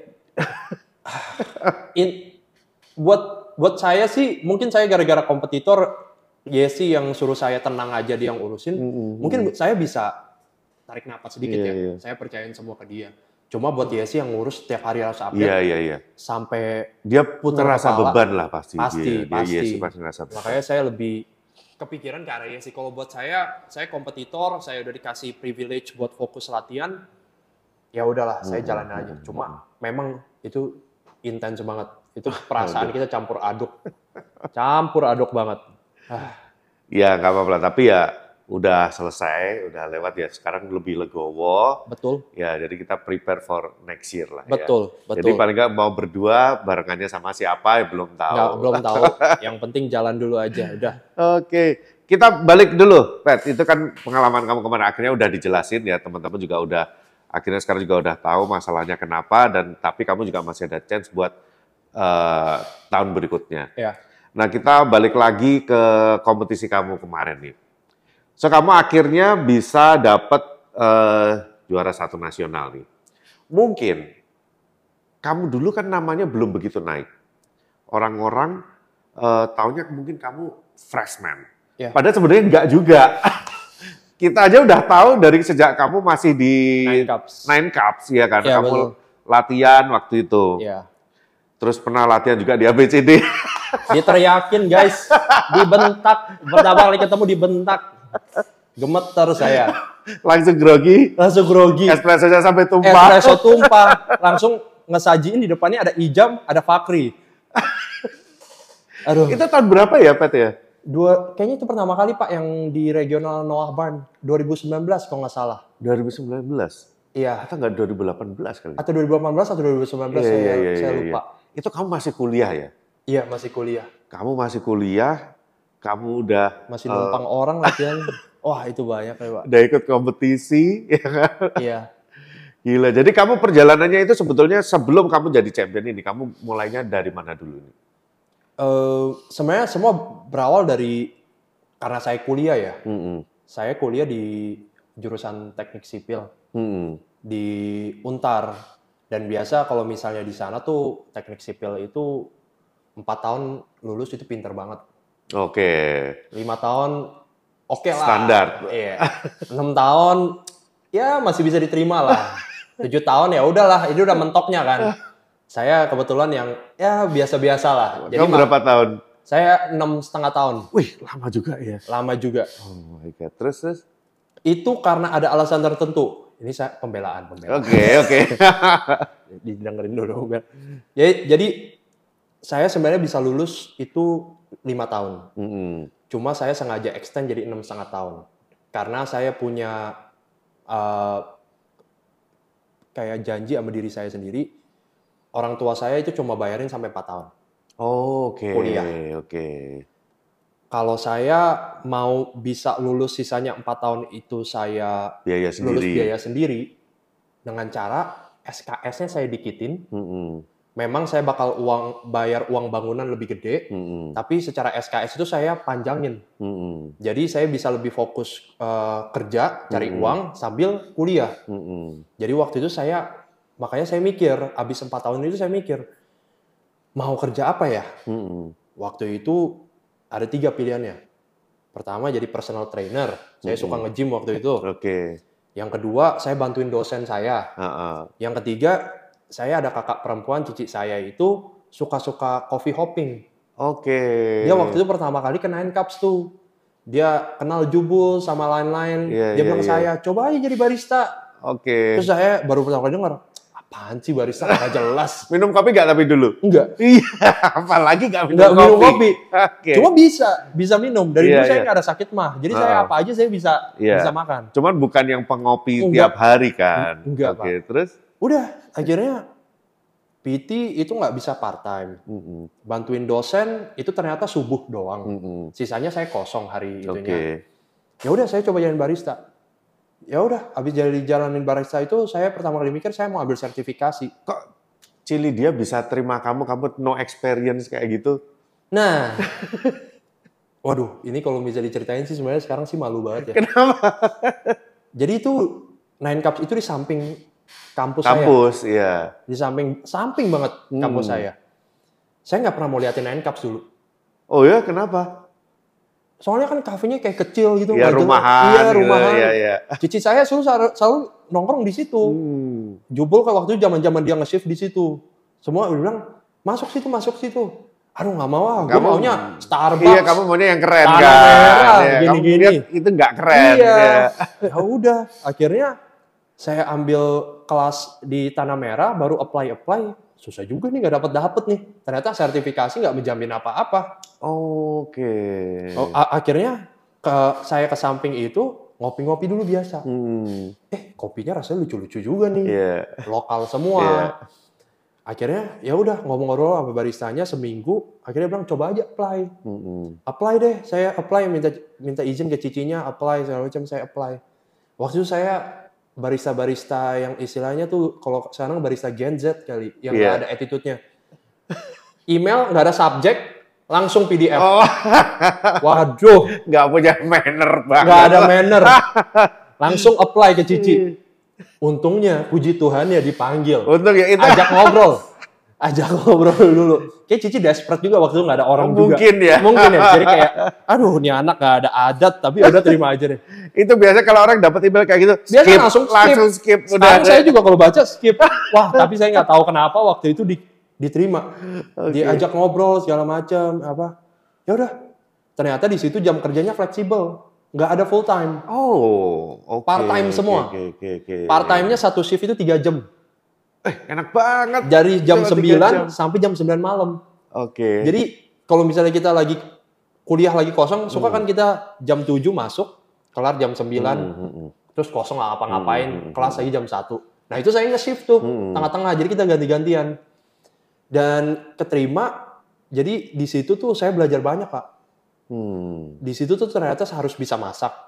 In, buat buat saya sih mungkin saya gara-gara kompetitor Yesi yang suruh saya tenang aja dia yang urusin. Mungkin saya bisa tarik napas sedikit Iya, ya. iya. Saya percayain semua ke dia. Cuma buat Yesi yang ngurus setiap hari harus update Iya iya iya. sampai Dia Putar ngerasa kepala. beban lah pasti. Pasti, dia. pasti. Dia, iya sih pasti ngerasa beban. makanya saya lebih kepikiran ke arah Yesi. Kalau buat saya, saya kompetitor, saya udah dikasih privilege buat fokus latihan. Ya udahlah, saya Hmm. jalan aja. Cuma memang itu intens banget. Itu perasaan kita campur aduk. Campur aduk banget. Ah, Ya nggak apa-apa lah. Tapi ya udah selesai, udah lewat ya. Sekarang lebih legowo. betul, Ya jadi kita prepare for next year lah. ya. betul, betul. Jadi paling nggak mau berdua barengannya sama siapa ya belum tahu. Nggak, belum tahu. Yang penting jalan dulu aja. Udah. Oke, kita balik dulu, Pet. Itu kan pengalaman kamu kemarin akhirnya udah dijelasin ya, teman-teman juga udah akhirnya sekarang juga udah tahu masalahnya kenapa dan tapi kamu juga masih ada chance buat eh, tahun berikutnya. Ya. Nah, kita balik lagi ke kompetisi kamu kemarin nih. So kamu akhirnya bisa dapat eh, juara satu nasional nih. Mungkin kamu dulu kan namanya belum begitu naik. Orang-orang eh, taunya mungkin kamu freshman. Ya. Padahal sebenarnya enggak juga. Kita aja udah tahu dari sejak kamu masih di Nine Cups. Nine Cups ya kan. Ya, kamu betul. latihan waktu itu. Ya. Terus pernah latihan juga di ABCD. Diteriakin guys, dibentak. Pertama kali ketemu dibentak. Gemeter saya. Langsung grogi. Langsung grogi. Espressonya sampai tumpah. Espresso tumpah. Langsung ngesajiin di depannya ada Ijam, ada Fakri. Aduh. Itu tahun berapa ya, Pet ya? Dua, kayaknya itu pertama kali Pak yang di regional Noah Barn 2019 kalau nggak salah. 2019. Iya. Atau enggak 2018 kali? Atau 2018 atau 2019 Iya, saya, iya, iya, saya iya, lupa. Itu kamu masih kuliah ya? Iya masih kuliah, Kamu masih kuliah, kamu udah masih Eh. numpang orang latihan. Wah itu banyak ya Pak. udah ikut kompetisi, ya kan? Iya. Gila. Jadi kamu perjalanannya itu sebetulnya sebelum kamu jadi champion ini, kamu mulainya dari mana dulu nih? Eh, sebenarnya semua berawal dari karena saya kuliah ya. Mm-mm. Saya kuliah di jurusan teknik sipil Mm-mm. di Untar dan biasa kalau misalnya di sana tuh teknik sipil itu empat tahun lulus itu pinter banget. Oke. Lima tahun oke lah. Standar. Iya. Enam tahun ya masih bisa diterima lah. Tujuh tahun ya udahlah, ini udah mentoknya kan. Saya kebetulan yang ya biasa-biasa lah. Jadi kamu berapa tahun? saya enam setengah tahun, Wih, lama juga ya. lama juga. Oh my God. Terus, terus? Itu karena ada alasan tertentu. Ini saya pembelaan, pembelaan. Oke, oke. Didengerin dulu. Biar. Jadi, jadi saya sebenarnya bisa lulus itu lima tahun. Mm-mm. Cuma saya sengaja extend jadi enam setengah tahun. Karena saya punya eh, kayak janji sama diri saya sendiri, orang tua saya itu cuma bayarin sampai 4 tahun. Oh, Oke, Kuliah. oke. Kalau saya mau bisa lulus sisanya 4 tahun itu saya Biaya lulus biaya sendiri dengan cara SKS-nya saya dikitin, Mm-mm. Memang saya bakal uang bayar uang bangunan lebih gede, Mm-mm. tapi secara SKS itu saya panjangin. Mm-mm. Jadi saya bisa lebih fokus eh, kerja, cari Mm-mm. uang sambil kuliah. Mm-mm. Jadi waktu itu saya makanya saya mikir, habis empat tahun itu saya mikir mau kerja apa ya? Mm-mm. Waktu itu ada tiga pilihannya. Pertama jadi personal trainer, saya suka Mm-mm. nge-gym waktu itu. Oke. Yang kedua saya bantuin dosen saya. Ah-ah. Yang ketiga saya ada kakak perempuan cici saya itu suka-suka coffee hopping. Oke. Dia waktu itu pertama kali ke Nine Cups tuh. Dia kenal Jubul sama lain-lain. Iya, dia iya, bilang ke iya. saya, coba aja jadi barista. Oke. Terus saya baru pertama kali dengar, apaan sih barista nggak jelas. Minum kopi nggak tapi dulu? Enggak, Iya, apalagi nggak minum nggak kopi. minum kopi. Oke. Cuma bisa, bisa minum. Dari Iya, dulu saya iya. nggak ada sakit mah. Jadi saya Ah. apa aja saya bisa Iya. bisa makan. Cuman bukan yang pengopi Enggak. tiap hari kan? Enggak, Oke, terus? Udah, akhirnya PT itu nggak bisa part time. Mm-mm. Bantuin dosen itu ternyata subuh doang. Mm-mm. Sisanya saya kosong hari Oke. itunya. Ya udah saya coba jalanin barista. Ya udah, habis jadi jalanin barista itu saya pertama kali mikir saya mau ambil sertifikasi. Kok Cili dia bisa terima kamu, kamu no experience kayak gitu? Nah, waduh, ini kalau bisa diceritain sih sebenarnya sekarang sih malu banget ya. Kenapa? Jadi itu Nine Cups itu di samping kampus, saya, Kampus, iya. di samping samping banget kampus Hmm. saya. Saya nggak pernah mau liatin Nine Cups dulu. Oh ya, kenapa? Soalnya kan kafenya kayak kecil gitu. Ya rumahan. Iya gitu, rumahan. Iya, iya. Cici saya selalu, selalu, nongkrong di situ. Hmm. Jubul kan waktu itu zaman-zaman dia nge-shift di situ. Semua bilang, masuk situ, masuk situ. Aduh nggak mau ah, gue maunya Starbucks. Iya, kamu maunya yang keren kan? merah, Iya, kamu gini-gini. itu nggak keren. Iya. ya. Ya udah, akhirnya saya ambil kelas di Tanah Merah, baru apply-apply. Susah juga nih, nggak dapet-dapet nih. Ternyata sertifikasi nggak menjamin apa-apa. Oke. Oh, a- akhirnya ke saya ke samping itu, ngopi-ngopi dulu biasa. Hmm. Eh, kopinya rasanya lucu-lucu juga nih. Iya. lokal semua. Iya. Akhirnya ya udah ngomong-ngobrol sama baristanya seminggu, akhirnya bilang coba aja apply. Mm-mm. Apply deh, saya apply minta minta izin ke cicinya, apply segala macam saya apply. Waktu itu saya barista-barista yang istilahnya tuh kalau sekarang barista Gen Z kali, yang nggak Iya. ada attitude-nya. Email nggak ada subjek, langsung PDF. Oh, Waduh, nggak punya manner banget. nggak ada manner. Langsung apply ke Cici. Untungnya, puji Tuhan ya dipanggil. Untuk ya itu ajak ngobrol. Ajak ngobrol dulu. Kayak Cici desperate juga waktu itu nggak ada orang juga. mungkin ya. Mungkin ya. Jadi kayak, aduh nih anak nggak ada adat, tapi udah terima aja deh. Itu biasa kalau orang dapat email kayak gitu, Biasa skip, langsung skip. langsung skip. Udah. Sekarang saya juga kalau baca skip. Wah, tapi saya nggak tahu kenapa waktu itu di- diterima. Oke. Diajak ngobrol segala macam apa. Ya udah. Ternyata di situ jam kerjanya fleksibel. Nggak ada full time. Oh, oke. Part-time oke, semua. Oke, oke, oke. Part time-nya satu shift itu tiga jam. Eh, enak banget. Dari jam Cuma tiga 9 jam. sampai jam 9 malam. Oke. Jadi kalau misalnya kita lagi kuliah lagi kosong, suka Hmm. kan kita jam 7 masuk, kelar jam 9, Hmm, hmm, hmm. terus kosong nggak apa-ngapain, Hmm, hmm, kelas lagi jam 1. Nah itu saya nge-shift tuh, Hmm. tengah-tengah, jadi kita ganti-gantian. Dan keterima, jadi di situ tuh saya belajar banyak Pak. Hmm. Di situ tuh ternyata harus bisa masak.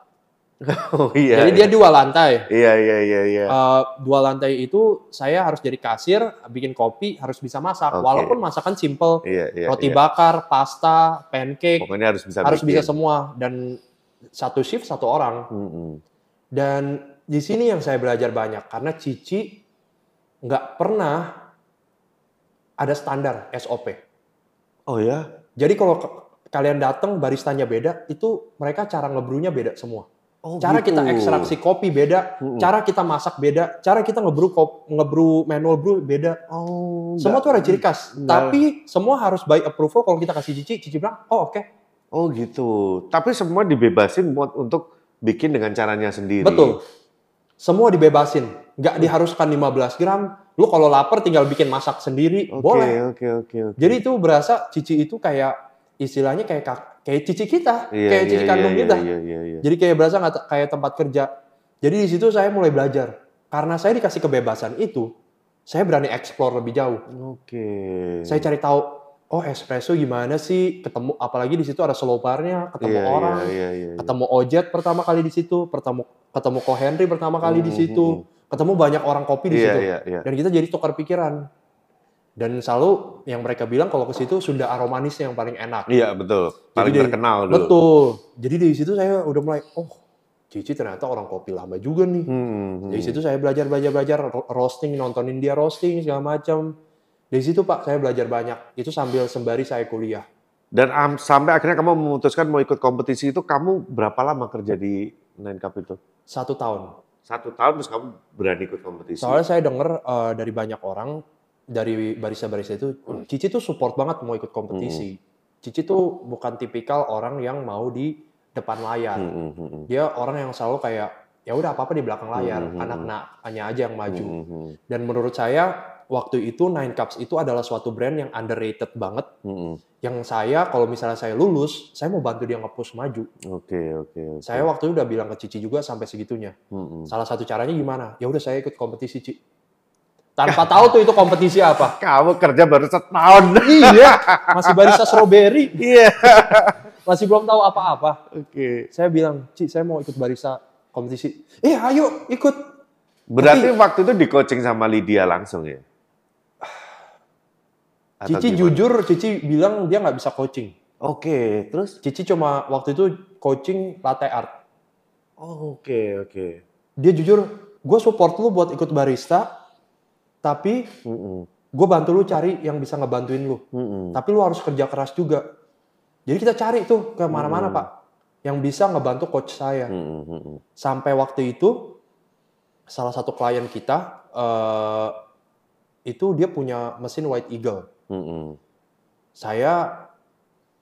Oh iya. jadi iya. dia dua lantai. Iya, iya, iya, iya. Eh, dua lantai itu saya harus jadi kasir, bikin kopi, harus bisa masak. Oke. Walaupun masakan simple, Iya, iya. roti iya. bakar, pasta, pancake, Pokoknya harus bisa harus bikin. bisa semua dan satu shift satu orang Hmm, hmm. dan di sini yang saya belajar banyak karena Cici nggak pernah ada standar SOP Oh ya? jadi kalau kalian datang baristanya beda itu mereka cara ngebrunya beda semua Oh, cara gitu. kita ekstraksi kopi beda Mm-mm. cara kita masak beda cara kita ngebrew kop, ngebrew manual brew beda Oh, semua tuh ada ciri khas nggak- tapi semua harus by approval kalau kita kasih Cici Cici bilang oh oke Oh gitu. Tapi semua dibebasin buat untuk bikin dengan caranya sendiri. Betul. Semua dibebasin. Nggak diharuskan 15 gram. Lu kalau lapar tinggal bikin masak sendiri. Oke, Boleh. oke, oke, oke. Jadi itu berasa cici itu kayak istilahnya kayak kak- kayak cici kita. Iya, kayak iya, cici iya, kandung iya, kita. Iya, iya, iya. Jadi kayak berasa nggak kayak tempat kerja. Jadi di situ saya mulai belajar. Karena saya dikasih kebebasan itu, saya berani explore lebih jauh. Oke. Saya cari tahu, oh espresso gimana sih? Ketemu apalagi di situ ada slow bar-nya, ketemu Iya, orang, Iya, iya, iya. ketemu Ojet pertama kali di situ, ketemu ketemu Ko Henry pertama kali di Hmm, situ, hmm, ketemu banyak orang kopi di Iya, situ, iya, iya. dan kita jadi tukar pikiran. Dan selalu yang mereka bilang kalau ke situ Sunda aromanisnya yang paling enak. Iya betul. Paling Jadi- terkenal dulu. Betul. Jadi dari situ saya udah mulai, oh Cici ternyata orang kopi lama juga nih. Hmm, Dari situ saya belajar, belajar, belajar, ro- roasting, nontonin dia roasting segala macam. Dari situ Pak saya belajar banyak. Itu sambil sembari saya kuliah. Dan am- sampai akhirnya kamu memutuskan mau ikut kompetisi itu, kamu berapa lama kerja di Nine Cup itu? Satu tahun. Satu tahun terus kamu berani ikut kompetisi. Soalnya saya denger eh, dari banyak orang, dari barista-barista itu, Cici tuh support banget mau ikut kompetisi. Cici tuh bukan tipikal orang yang mau di depan layar. Hmm, hmm, hmm, Dia orang yang selalu kayak, ya udah apa-apa di belakang layar, Hmm, hmm, hmm. anak-anaknya aja yang maju. hmm, hmm, Dan menurut saya, waktu itu Nine Cups itu adalah suatu brand yang underrated banget. hmm, hmm. Yang saya, kalau misalnya saya lulus, saya mau bantu dia nge-push maju. Oke oke oke. Saya waktu itu udah bilang ke Cici juga sampai segitunya. Hmm, hmm. Salah satu caranya gimana? Ya udah saya ikut kompetisi, Ci. Tanpa tahu tuh itu kompetisi apa. Kamu kerja baru setahun. iya, masih barista strawberry, Iya. masih belum tahu apa-apa. Oke. Saya bilang, Ci, saya mau ikut barista kompetisi. Eh, ayo ikut. Berarti waktu itu di coaching sama Lydia langsung ya? Atau Cici gimana? jujur, Cici bilang dia nggak bisa coaching. Oke, terus? Cici cuma waktu itu coaching latte art. Oh, Oke oke. Dia jujur, gue support lu buat ikut barista, tapi Hmm, hmm, gue bantu lu cari yang bisa ngebantuin lu. hmm, hmm. Tapi lu harus kerja keras juga. Jadi kita cari tuh ke mana-mana Hmm. pak, yang bisa ngebantu coach saya. Hmm, hmm. Sampai waktu itu salah satu klien kita eh, itu dia punya mesin White Eagle. Hmm, hmm, Saya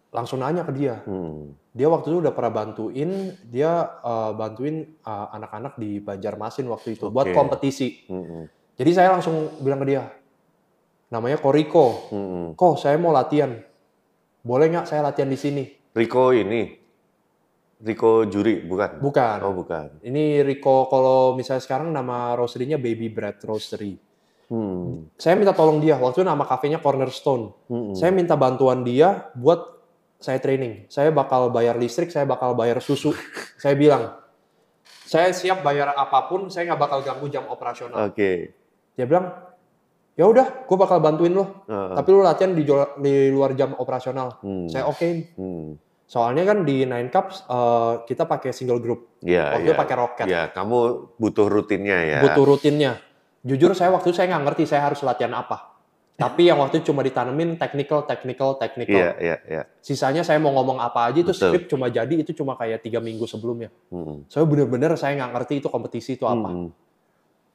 langsung nanya ke dia. hmm. Dia waktu itu udah pernah bantuin dia eh, bantuin eh, anak-anak di Banjarmasin waktu itu buat Oke. kompetisi. Hmm, hmm, Jadi saya langsung bilang ke dia, namanya Koriko. hmm. Kok saya mau latihan? Boleh nggak saya latihan di sini? Rico ini, Rico Juri bukan? Bukan. Oh bukan. Ini Rico kalau misalnya sekarang nama roastery-nya Baby Bread Roastery. Hmm. Saya minta tolong dia, waktu itu nama kafenya Cornerstone. Hmm. Saya minta bantuan dia buat saya training. Saya bakal bayar listrik, saya bakal bayar susu. saya bilang, saya siap bayar apa pun, saya nggak bakal ganggu jam operasional. Oke. Dia bilang, ya udah, gue bakal bantuin lo. Heeh. Tapi lu latihan di, di luar jam operasional. Hmm. Saya okein. Hmm. Soalnya kan di Nine Cups eh, kita pakai single group. Iya, Waktu itu pakai roket. Ya, kamu butuh rutinnya ya. butuh rutinnya. Jujur saya waktu itu saya nggak ngerti saya harus latihan apa. Tapi yang waktu itu cuma ditanemin technical, technical, technical. Iya, iya, iya. Sisanya saya mau ngomong apa aja itu Betul. script cuma jadi itu cuma kayak tiga minggu sebelumnya. Hmm. Saya bener-bener saya nggak ngerti itu kompetisi itu apa. Hmm.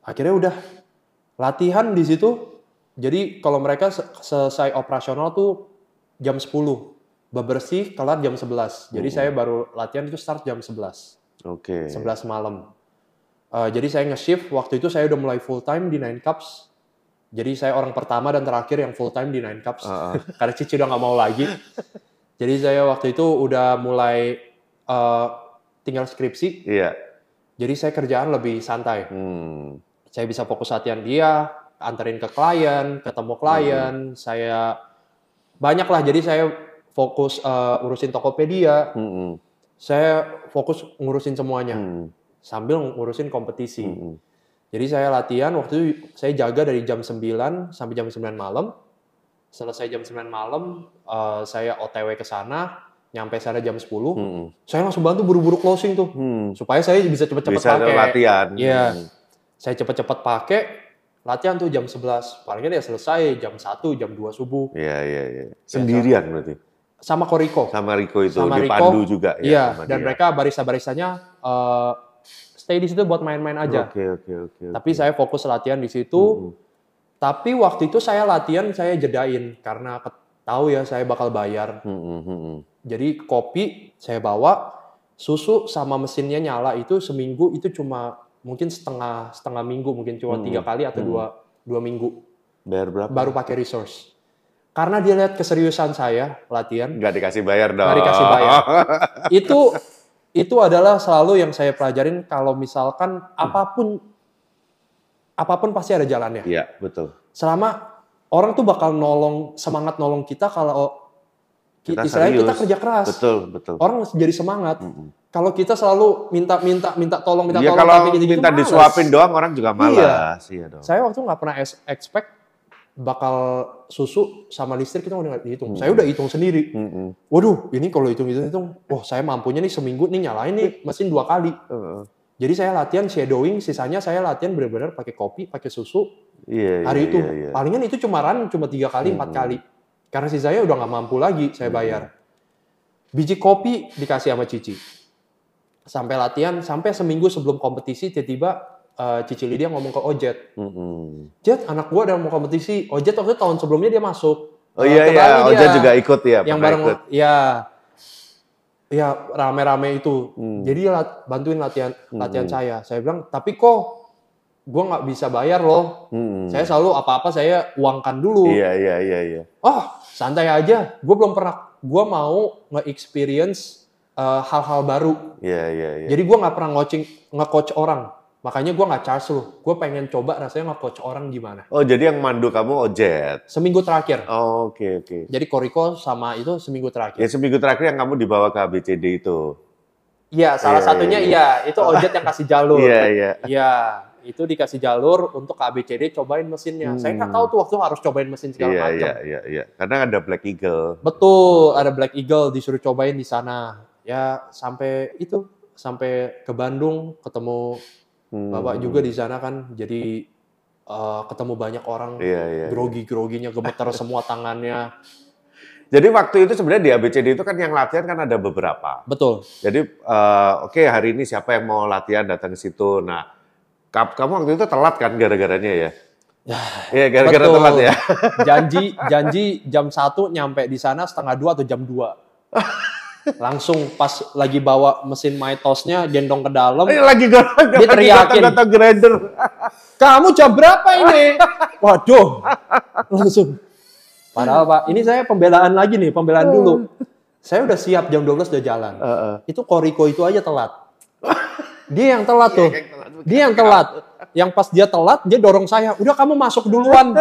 Akhirnya udah latihan di situ. Jadi kalau mereka se- selesai operasional tuh jam 10. Bebersih kelar jam 11. Jadi Hmm. saya baru latihan itu start jam 11. Oke. 11 malam. Eh, jadi saya nge-shift, waktu itu saya udah mulai full time di Nine Cups. Jadi saya orang pertama dan terakhir yang full time di Nine Cups. Ah, ah. Karena Cici udah nggak mau lagi. jadi saya waktu itu udah mulai eh, tinggal skripsi. Iya. Jadi saya kerjaan lebih santai. Hmm. Saya bisa fokus latihan dia, anterin ke klien, ketemu klien. Saya banyak lah. Jadi saya fokus eh, urusin Tokopedia. Hmm. Saya fokus ngurusin semuanya Hmm. sambil ngurusin kompetisi. Hmm. Jadi saya latihan waktu itu saya jaga dari jam 9 sampai jam 9 malam. Selesai jam 9 malam eh, saya OTW ke sana, nyampe sana jam 10. Hmm. Saya langsung bantu buru-buru closing tuh Hmm. supaya saya bisa cepet-cepet Bisa pakai. latihan. Iya. Hmm. Saya cepet-cepet pakai latihan tuh jam 11. Palingnya dia selesai jam 1, jam 2 subuh Iya, iya, iya. Sendirian berarti. sama Koriko. Sama Rico itu Sama dipandu Rico, juga ya Iya, sama dan dia. mereka barista-baristanya eh, stay di situ buat main-main aja. Oke, oke, oke. Tapi oke. saya fokus latihan di situ. Hmm. Tapi waktu itu saya latihan saya jedain karena tahu ya saya bakal bayar. Hmm, hmm. Jadi kopi saya bawa, susu sama mesinnya nyala itu seminggu itu cuma mungkin setengah setengah minggu mungkin cuma Hmm. tiga kali atau Hmm. dua dua minggu Bayar berapa? baru pakai resource. Karena dia lihat keseriusan saya latihan, Nggak dikasih bayar dong. Nggak dikasih bayar. itu itu adalah selalu yang saya pelajarin kalau misalkan apa pun apa pun pasti ada jalannya. Iya, betul. selama orang tuh bakal nolong semangat nolong kita kalau ki- Kita istilahnya kita kerja keras. Betul, betul. Orang jadi semangat. Mm-mm. Kalau kita selalu minta minta minta tolong minta Iya tolong kalau tapi minta males. disuapin doang orang juga malas. Iya, dong. Saya waktu nggak pernah expect bakal susu sama listrik kita nggak dihitung. Hmm. Saya udah hitung sendiri. Mm-mm. Waduh, ini kalau hitung-hitung, wah saya mampunya nih seminggu nih nyalain nih mesin dua kali. Heeh. Jadi saya latihan shadowing, sisanya saya latihan benar-benar pakai kopi, pakai susu. Iya, Hari iya, itu iya, iya. palingan itu cuma run cuma tiga kali, empat Hmm. kali. Karena sisanya udah nggak mampu lagi saya bayar. Biji kopi dikasih sama Cici. Sampai latihan, sampai seminggu sebelum kompetisi tiba-tiba eh, Cici Lydia ngomong ke Ojet, Mm-mm. Jet anak gua udah mau kompetisi. Ojet waktu itu tahun sebelumnya dia masuk. Oh Eh, iya iya, Bali Oja dia. juga ikut ya, yang bareng ikut. ya ya rame-rame itu. Hmm. Jadi lat- bantuin latihan latihan Hmm. saya. Saya bilang, "Tapi kok gua nggak bisa bayar loh. Mm-mm. Saya selalu apa-apa saya uangkan dulu." Iya iya iya iya. Oh, santai aja. Gue belum pernah. Gue mau nge-experience uh, hal-hal baru. Iya iya iya. Jadi gue nggak pernah coaching, nge-coach orang. Makanya gue nggak charge lu. Gue pengen coba rasanya nge-coach orang gimana. Oh jadi yang mandu kamu Ojet. Seminggu terakhir. Oh, oke oke. Jadi Koriko sama itu seminggu terakhir. Ya seminggu terakhir yang kamu dibawa ke ABCD itu. Iya, salah Iya, satunya iya, iya. Itu Ojet yang kasih jalur. Iya iya. Iya, itu dikasih jalur untuk KBCD cobain mesinnya. Saya nggak Hmm. tahu tuh waktu harus cobain mesin segala Iya macam. iya iya iya. Karena ada Black Eagle. Betul, ada Black Eagle disuruh cobain di sana. Ya sampai itu, sampai ke Bandung ketemu Hmm. Bapak juga di sana kan. Jadi eh, ketemu banyak orang Iya iya. iya. grogi-groginya gemeter semua tangannya. Jadi waktu itu sebenarnya di ABCD itu kan yang latihan kan ada beberapa. Betul. Jadi eh, oke hari ini siapa yang mau latihan datang ke situ. Nah, kamu waktu itu telat kan gara-garanya ya? Ya, Iya gara-gara betul. telat ya. Janji janji jam 1 nyampe di sana setengah dua atau jam 2. Langsung pas lagi bawa mesin Mytosnya gendong ke dalam. Eh, lagi Dia teriakin. kata grinder. Kamu jam berapa ini? Waduh, langsung. Padahal Pak, ini saya pembelaan lagi nih, pembelaan dulu. Saya udah siap jam 12 udah jalan. Heeh. Itu Koriko itu aja telat. Dia yang telat tuh. Dia yang telat. Yang pas dia telat, dia dorong saya. Udah kamu masuk duluan.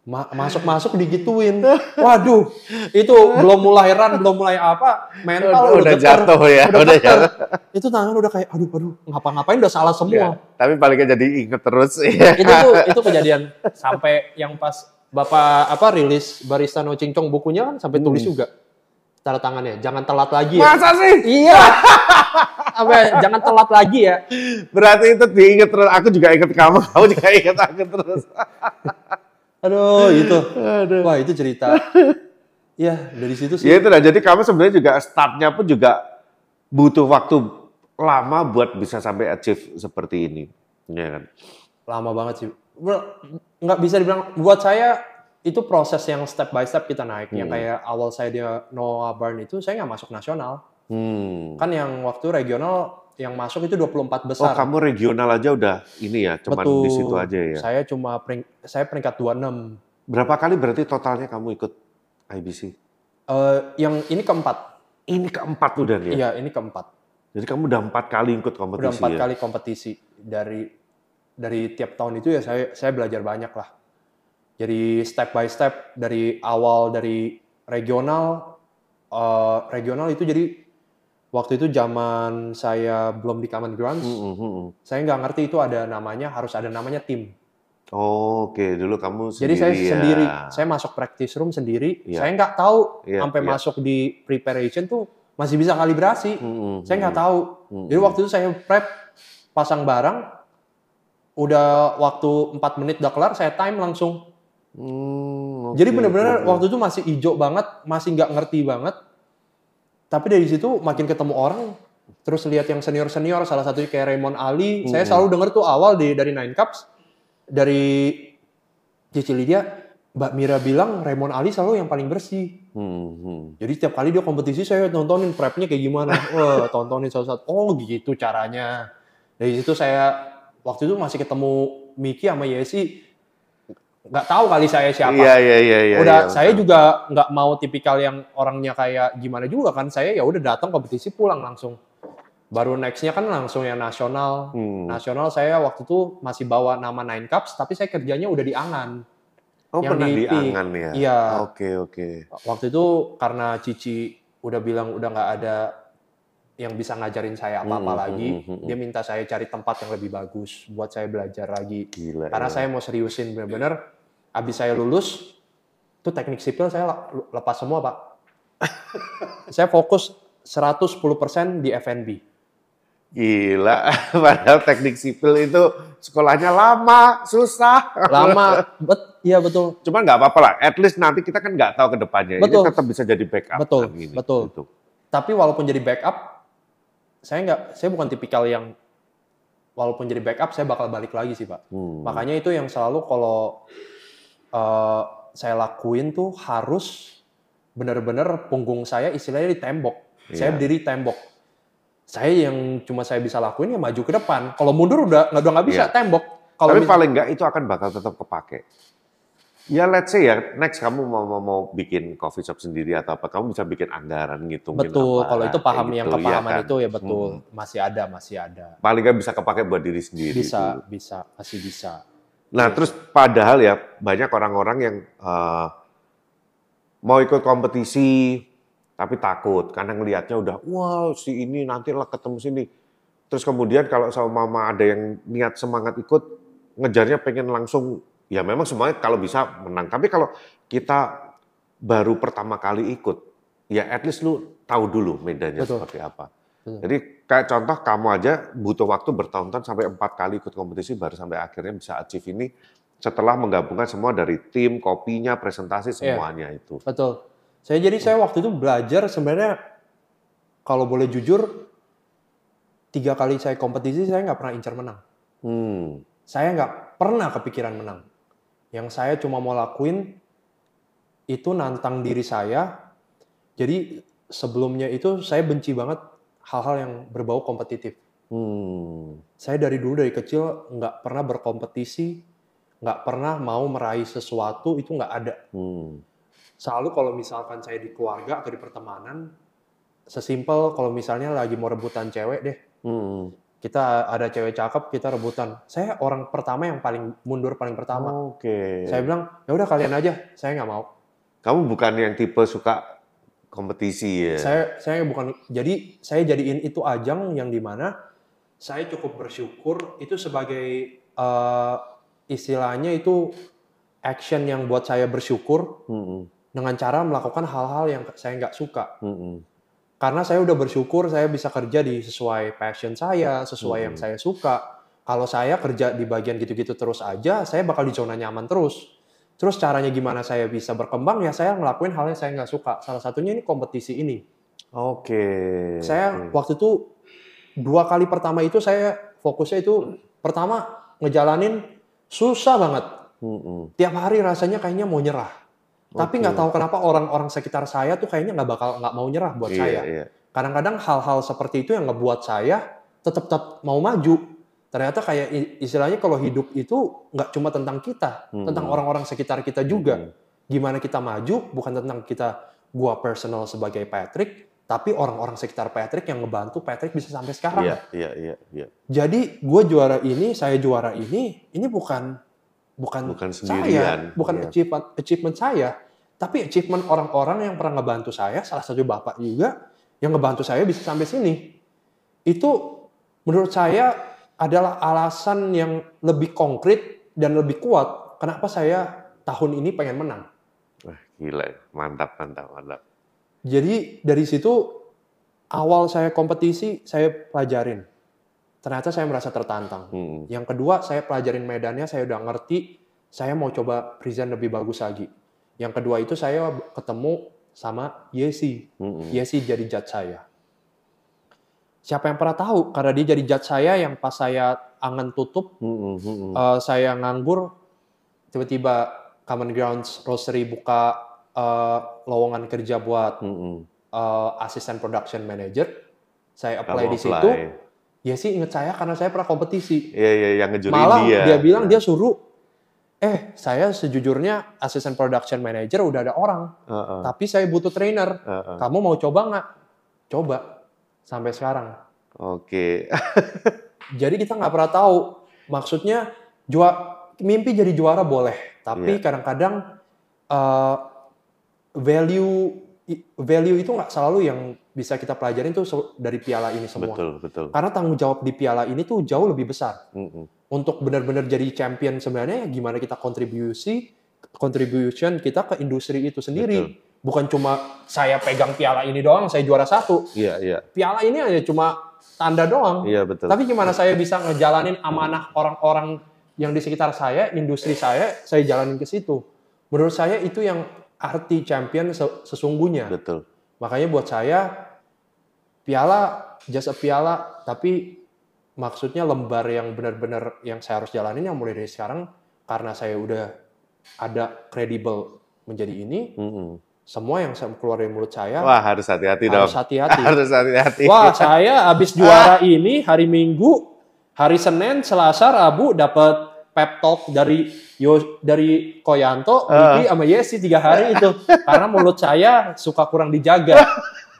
Ma- Masuk-masuk digituin. Waduh, itu belum mulai run, belum mulai apa, mental Udah, udah jatuh ya, Udah, udah jatuh. Itu tangan udah kayak, aduh, aduh, ngapa-ngapain udah salah semua. Ya, tapi paling nggak jadi inget terus. ya. itu tuh itu kejadian sampai yang pas bapak apa rilis barista no cincong bukunya kan sampai tulis juga tanda tangannya jangan telat lagi ya Masa sih? iya apa ya, jangan telat lagi ya Berarti itu diinget terus. Aku juga inget kamu, kamu juga inget aku terus. aduh itu Aduh. wah itu cerita ya dari situ sih Ya itu lah. Jadi kamu sebenarnya juga startnya pun juga butuh waktu lama buat bisa sampai achieve seperti ini. Ya kan? lama banget sih Bro, nggak bisa dibilang buat saya itu proses yang step by step kita naik yang Hmm. kayak awal saya di Noah Barn itu saya nggak masuk nasional Hmm. kan yang waktu regional yang masuk itu 24 Oh besar kamu regional aja udah ini ya, cuman Betul. di situ aja ya. Saya cuma pering, saya peringkat 26. Berapa kali berarti totalnya kamu ikut IBC? Eh yang ini keempat. Ini keempat udah ya. Iya, ini keempat. Jadi kamu udah empat kali ikut Udah kompetisi empat ya. kali kompetisi dari dari tiap tahun itu ya saya saya belajar banyak lah. Jadi step by step dari awal dari regional eh, regional itu jadi waktu itu zaman saya belum di Common Grounds, Hmm, hmm, saya nggak ngerti itu ada namanya harus ada namanya tim. Oh, Oke, dulu kamu Jadi sendiri saya ya. sendiri, saya masuk practice room sendiri. Iya. Saya nggak tahu Iya, sampai iya. masuk di preparation tuh masih bisa kalibrasi. Hmm, hmm, Saya nggak hmm. tahu. Hmm, Jadi hmm. waktu itu saya prep pasang barang, udah waktu 4 menit udah kelar, saya time langsung. Hmm, Jadi oke, bener-bener oke. waktu itu masih hijau banget, masih nggak ngerti banget. Tapi dari situ makin ketemu orang, terus lihat yang senior-senior, salah satunya kayak Raymond Ali. Saya Hmm. selalu denger tuh awal di, dari Nine Cups, dari Cici Lydia, Mbak Mira bilang Raymond Ali selalu yang paling bersih. Hmm, hmm. Jadi setiap kali dia kompetisi saya nontonin prepnya kayak gimana. Wah, tontonin satu-satu. Oh gitu caranya. Dari situ saya waktu itu masih ketemu Miki sama Yesi. Nggak tahu kali saya siapa. Iya, iya, iya, iya. udah iya, saya betul. juga nggak mau tipikal yang orangnya kayak gimana juga kan. Saya ya udah datang kompetisi pulang langsung. Baru nextnya kan langsung yang nasional. Hmm. Nasional saya waktu itu masih bawa nama Nine Cups, tapi saya kerjanya udah di Angan. Oh, yang pernah di di angan ya? Iya. Oke, oke. Waktu itu karena Cici udah bilang udah nggak ada yang bisa ngajarin saya apa-apa Hmm, lagi, hmm, hmm, dia minta saya cari tempat yang lebih bagus buat saya belajar lagi. Gila. Karena ya. saya mau seriusin bener-bener Abis saya lulus, itu teknik sipil saya lepas semua pak. saya fokus 110% di F&B. Gila, padahal teknik sipil itu sekolahnya lama, susah. Lama, bet, iya betul. Cuman nggak apa-apa lah, at least nanti kita kan nggak tahu ke depannya. Betul. Ini tetap bisa jadi backup. Betul, kan ini. betul. Gitu. Tapi walaupun jadi backup, saya nggak, saya bukan tipikal yang walaupun jadi backup saya bakal balik lagi sih pak. Hmm. Makanya itu yang selalu kalau eh, saya lakuin tuh harus benar-benar punggung saya istilahnya di tembok. Saya Iya. berdiri di tembok. Saya yang cuma saya bisa lakuin ya maju ke depan. Kalau mundur udah nggak udah nggak bisa Iya. tembok. Kalau Tapi paling nggak itu akan bakal tetap kepake. Ya let's say ya, next kamu mau, mau, mau bikin coffee shop sendiri atau apa, kamu bisa bikin anggaran gitu. betul. Kalau itu paham yang kepahaman kan? itu ya betul. Masih ada, masih ada. Paling nggak bisa kepake buat diri sendiri. Bisa, dulu. bisa, masih bisa. Nah, terus padahal ya banyak orang-orang yang eh, mau ikut kompetisi tapi takut karena ngelihatnya udah wow si ini nanti lah ketemu sini. Terus kemudian kalau sama mama ada yang niat semangat ikut ngejarnya pengen langsung ya memang semuanya kalau bisa menang. Tapi kalau kita baru pertama kali ikut ya at least lu tahu dulu medannya Betul. seperti apa. Betul. Jadi kayak contoh kamu aja butuh waktu bertahun-tahun sampai empat kali ikut kompetisi baru sampai akhirnya bisa achieve ini setelah menggabungkan semua dari tim, kopinya, presentasi Iya. semuanya itu. Betul. Saya jadi saya waktu itu belajar sebenarnya kalau boleh jujur tiga kali saya kompetisi saya nggak pernah incar menang. Hmm. Saya nggak pernah kepikiran menang. Yang saya cuma mau lakuin itu nantang diri saya. Jadi sebelumnya itu saya benci banget hal-hal yang berbau kompetitif. Hmm. Saya dari dulu dari kecil nggak pernah berkompetisi, nggak pernah mau meraih sesuatu itu nggak ada. Hmm. Selalu kalau misalkan saya di keluarga atau di pertemanan, sesimpel kalau misalnya lagi mau rebutan cewek deh, Hmm. Kita ada cewek cakep kita rebutan. Saya orang pertama yang paling mundur paling pertama. Oke. Saya bilang ya udah kalian aja, saya nggak mau. Kamu bukan yang tipe suka kompetisi ya? Saya saya bukan jadi saya jadiin itu ajang yang di mana saya cukup bersyukur itu sebagai eh, istilahnya itu action yang buat saya bersyukur Hmm. dengan cara melakukan hal-hal yang saya nggak suka. Hmm. Karena saya udah bersyukur saya bisa kerja di sesuai passion saya, sesuai yang Hmm. saya suka. Kalau saya kerja di bagian gitu-gitu terus aja, saya bakal di zona nyaman terus. Terus caranya gimana saya bisa berkembang ya saya ngelakuin hal yang saya nggak suka. Salah satunya ini kompetisi ini. Oke. Saya oke. waktu itu dua kali pertama itu saya fokusnya itu pertama ngejalanin susah banget. Hmm. Tiap hari rasanya kayaknya mau nyerah. Tapi nggak tahu kenapa orang-orang sekitar saya tuh kayaknya nggak bakal nggak mau nyerah buat Iya, saya iya. kadang-kadang hal-hal seperti itu yang ngebuat saya tetap tetap mau maju. Ternyata kayak istilahnya kalau hidup itu nggak cuma tentang kita, Hmm. tentang orang-orang sekitar kita juga. Hmm. Gimana kita maju, bukan tentang kita, gua personal sebagai Patrick, tapi orang-orang sekitar Patrick yang ngebantu Patrick bisa sampai sekarang. Iya, iya, iya, iya. Jadi gue juara ini, saya juara ini, ini bukan bukan, Bukan saya, sendirian. bukan Iya. achievement achievement saya, tapi achievement orang-orang yang pernah ngebantu saya, salah satu bapak juga yang ngebantu saya bisa sampai sini. Itu menurut saya adalah alasan yang lebih konkret dan lebih kuat kenapa saya tahun ini pengen menang. Wah, gila. Mantap, mantap, mantap. Jadi dari situ awal saya kompetisi saya pelajarin. Ternyata saya merasa tertantang. Hmm. Yang kedua, saya pelajarin medannya, saya udah ngerti, saya mau coba present lebih bagus lagi. Yang kedua itu saya ketemu sama Yesi. Hmm. Yesi jadi judge saya. Siapa yang pernah tahu? Karena dia jadi judge saya yang pas saya angan tutup, Hmm. Hmm. eh, saya nganggur, tiba-tiba Common Grounds Roastery buka eh, lowongan kerja buat Hmm. eh, asisten production manager. Saya apply Kamu di situ. Yesi inget saya karena saya pernah kompetisi. Iya, iya, yang ngejurin Malah dia. dia. bilang dia suruh, eh saya sejujurnya asisten production manager udah ada orang, Heeh, tapi saya butuh trainer. heeh. Kamu mau coba nggak? Coba sampai sekarang. Oke. Jadi kita nggak pernah tahu. Maksudnya jua, mimpi jadi juara boleh, tapi Iya. kadang-kadang eh, value value itu nggak selalu yang bisa kita pelajarin tuh dari piala ini semua. Betul, betul. Karena tanggung jawab di piala ini tuh jauh lebih besar. Hmm. untuk benar-benar jadi champion sebenarnya ya gimana kita kontribusi, contribution kita ke industri itu sendiri. Bukan cuma saya pegang piala ini doang, saya juara satu. Iya, iya. Piala ini hanya cuma tanda doang. Iya, betul. Tapi gimana saya bisa ngejalanin amanah orang-orang yang di sekitar saya, industri saya, saya jalanin ke situ. Menurut saya itu yang arti champion se- sesungguhnya. Betul. Makanya buat saya piala jasa piala, tapi maksudnya lembar yang benar-benar yang saya harus jalanin yang mulai dari sekarang karena saya udah ada kredibel menjadi ini, Mm-mm. semua yang saya keluar dari mulut saya Wah, harus hati-hati harus dong. hati-hati. Harus hati-hati. Wah, saya habis juara ini hari Minggu, hari Senin, Selasa, Rabu dapat pep talk dari Yo dari Koyanto, Miki sama Yesi tiga hari itu karena mulut saya suka kurang dijaga.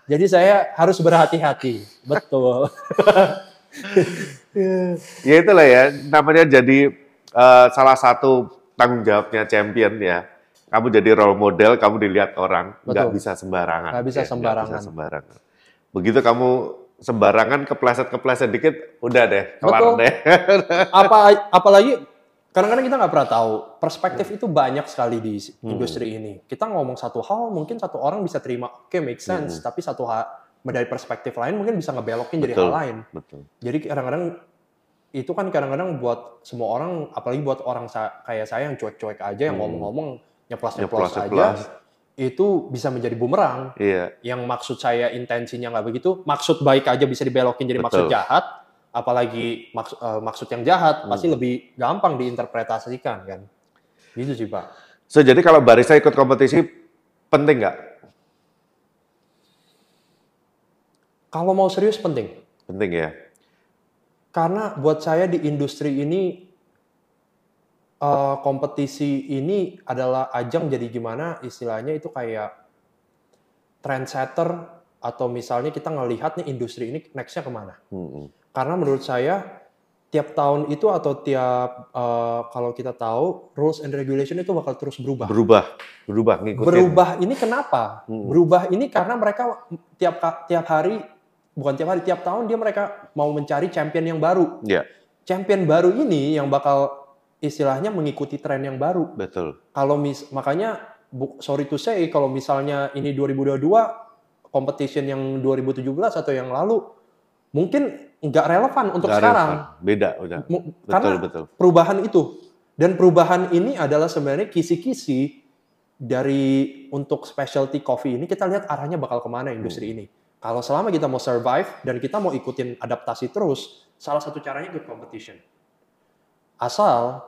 Jadi saya harus berhati-hati. Betul. ya itulah ya, namanya jadi eh, salah satu tanggung jawabnya champion ya. Kamu jadi role model, kamu dilihat orang, nggak bisa sembarangan. Nggak bisa Ya, sembarangan. bisa sembarangan. Begitu kamu sembarangan, kepleset-kepleset dikit, udah deh, kelar Betul. deh. Apa apalagi kadang-kadang kita nggak pernah tahu perspektif itu banyak sekali di industri ini. Kita ngomong satu hal, mungkin satu orang bisa terima, oke make sense, tapi satu hal dari perspektif lain mungkin bisa ngebelokin jadi Betul. hal lain. Betul. Jadi kadang-kadang itu kan kadang-kadang buat semua orang, apalagi buat orang sa- kayak saya yang cuek-cuek aja, yang Hmm. ngomong-ngomong nyeplos-nyeplos aja, itu bisa menjadi bumerang. Iya, Yang maksud saya intensinya nggak begitu, maksud baik aja bisa dibelokin jadi maksud Betul. jahat, apalagi maksud, eh, maksud yang jahat Hmm. pasti lebih gampang diinterpretasikan kan. Gitu sih Pak. So, jadi kalau barista ikut kompetisi, penting nggak? Kalau mau serius penting. Penting ya. Karena buat saya di industri ini eh, kompetisi ini adalah ajang jadi gimana istilahnya itu kayak trendsetter atau misalnya kita ngelihat nih industri ini nextnya ke mana. Mm-mm. Karena menurut saya tiap tahun itu atau tiap eh, kalau kita tahu rules and regulation itu bakal terus berubah. Berubah, berubah, ngikutin. Berubah ini kenapa? Hmm. Berubah ini karena mereka tiap tiap hari bukan tiap hari tiap tahun dia mereka mau mencari champion yang baru. Iya, Champion baru ini yang bakal istilahnya mengikuti tren yang baru. betul. Kalau mis makanya sorry to say kalau misalnya ini 2022 competition yang 2017 atau yang lalu mungkin nggak relevan untuk Nggak sekarang. relevan. Beda, udah. Betul, karena betul. perubahan itu dan perubahan ini adalah sebenarnya kisi-kisi dari untuk specialty coffee ini kita lihat arahnya bakal ke mana industri ini. Kalau selama kita mau survive dan kita mau ikutin adaptasi terus, salah satu caranya ikut competition. Asal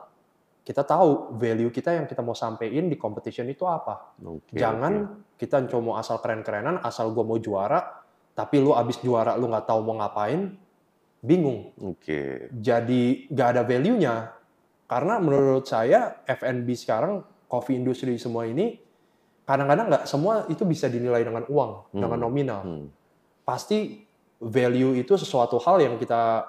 kita tahu value kita yang kita mau sampein di competition itu apa. Oke, Jangan kita cuma asal keren-kerenan, asal gue mau juara, tapi lu abis juara lu nggak tahu mau ngapain, bingung Oke. jadi nggak ada value-nya. Karena menurut saya F&B sekarang coffee industry semua ini kadang-kadang nggak semua itu bisa dinilai dengan uang, Hmm. dengan nominal. Hmm. Pasti value itu sesuatu hal yang kita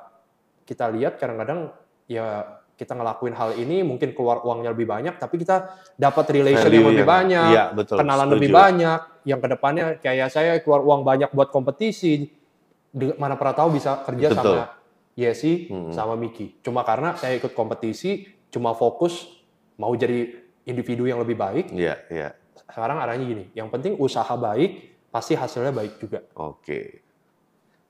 kita lihat kadang-kadang ya kita ngelakuin hal ini mungkin keluar uangnya lebih banyak, tapi kita dapat relation Value yang lebih yang- banyak, Iya, betul. kenalan setuju. lebih banyak, yang ke depannya kayak saya keluar uang banyak buat kompetisi, mana pernah tahu bisa kerja Betul. sama Yesi Hmm. sama Miki. Cuma karena saya ikut kompetisi, cuma fokus mau jadi individu yang lebih baik. Iya, iya. Sekarang arahnya gini, yang penting usaha baik, pasti hasilnya baik juga. Oke.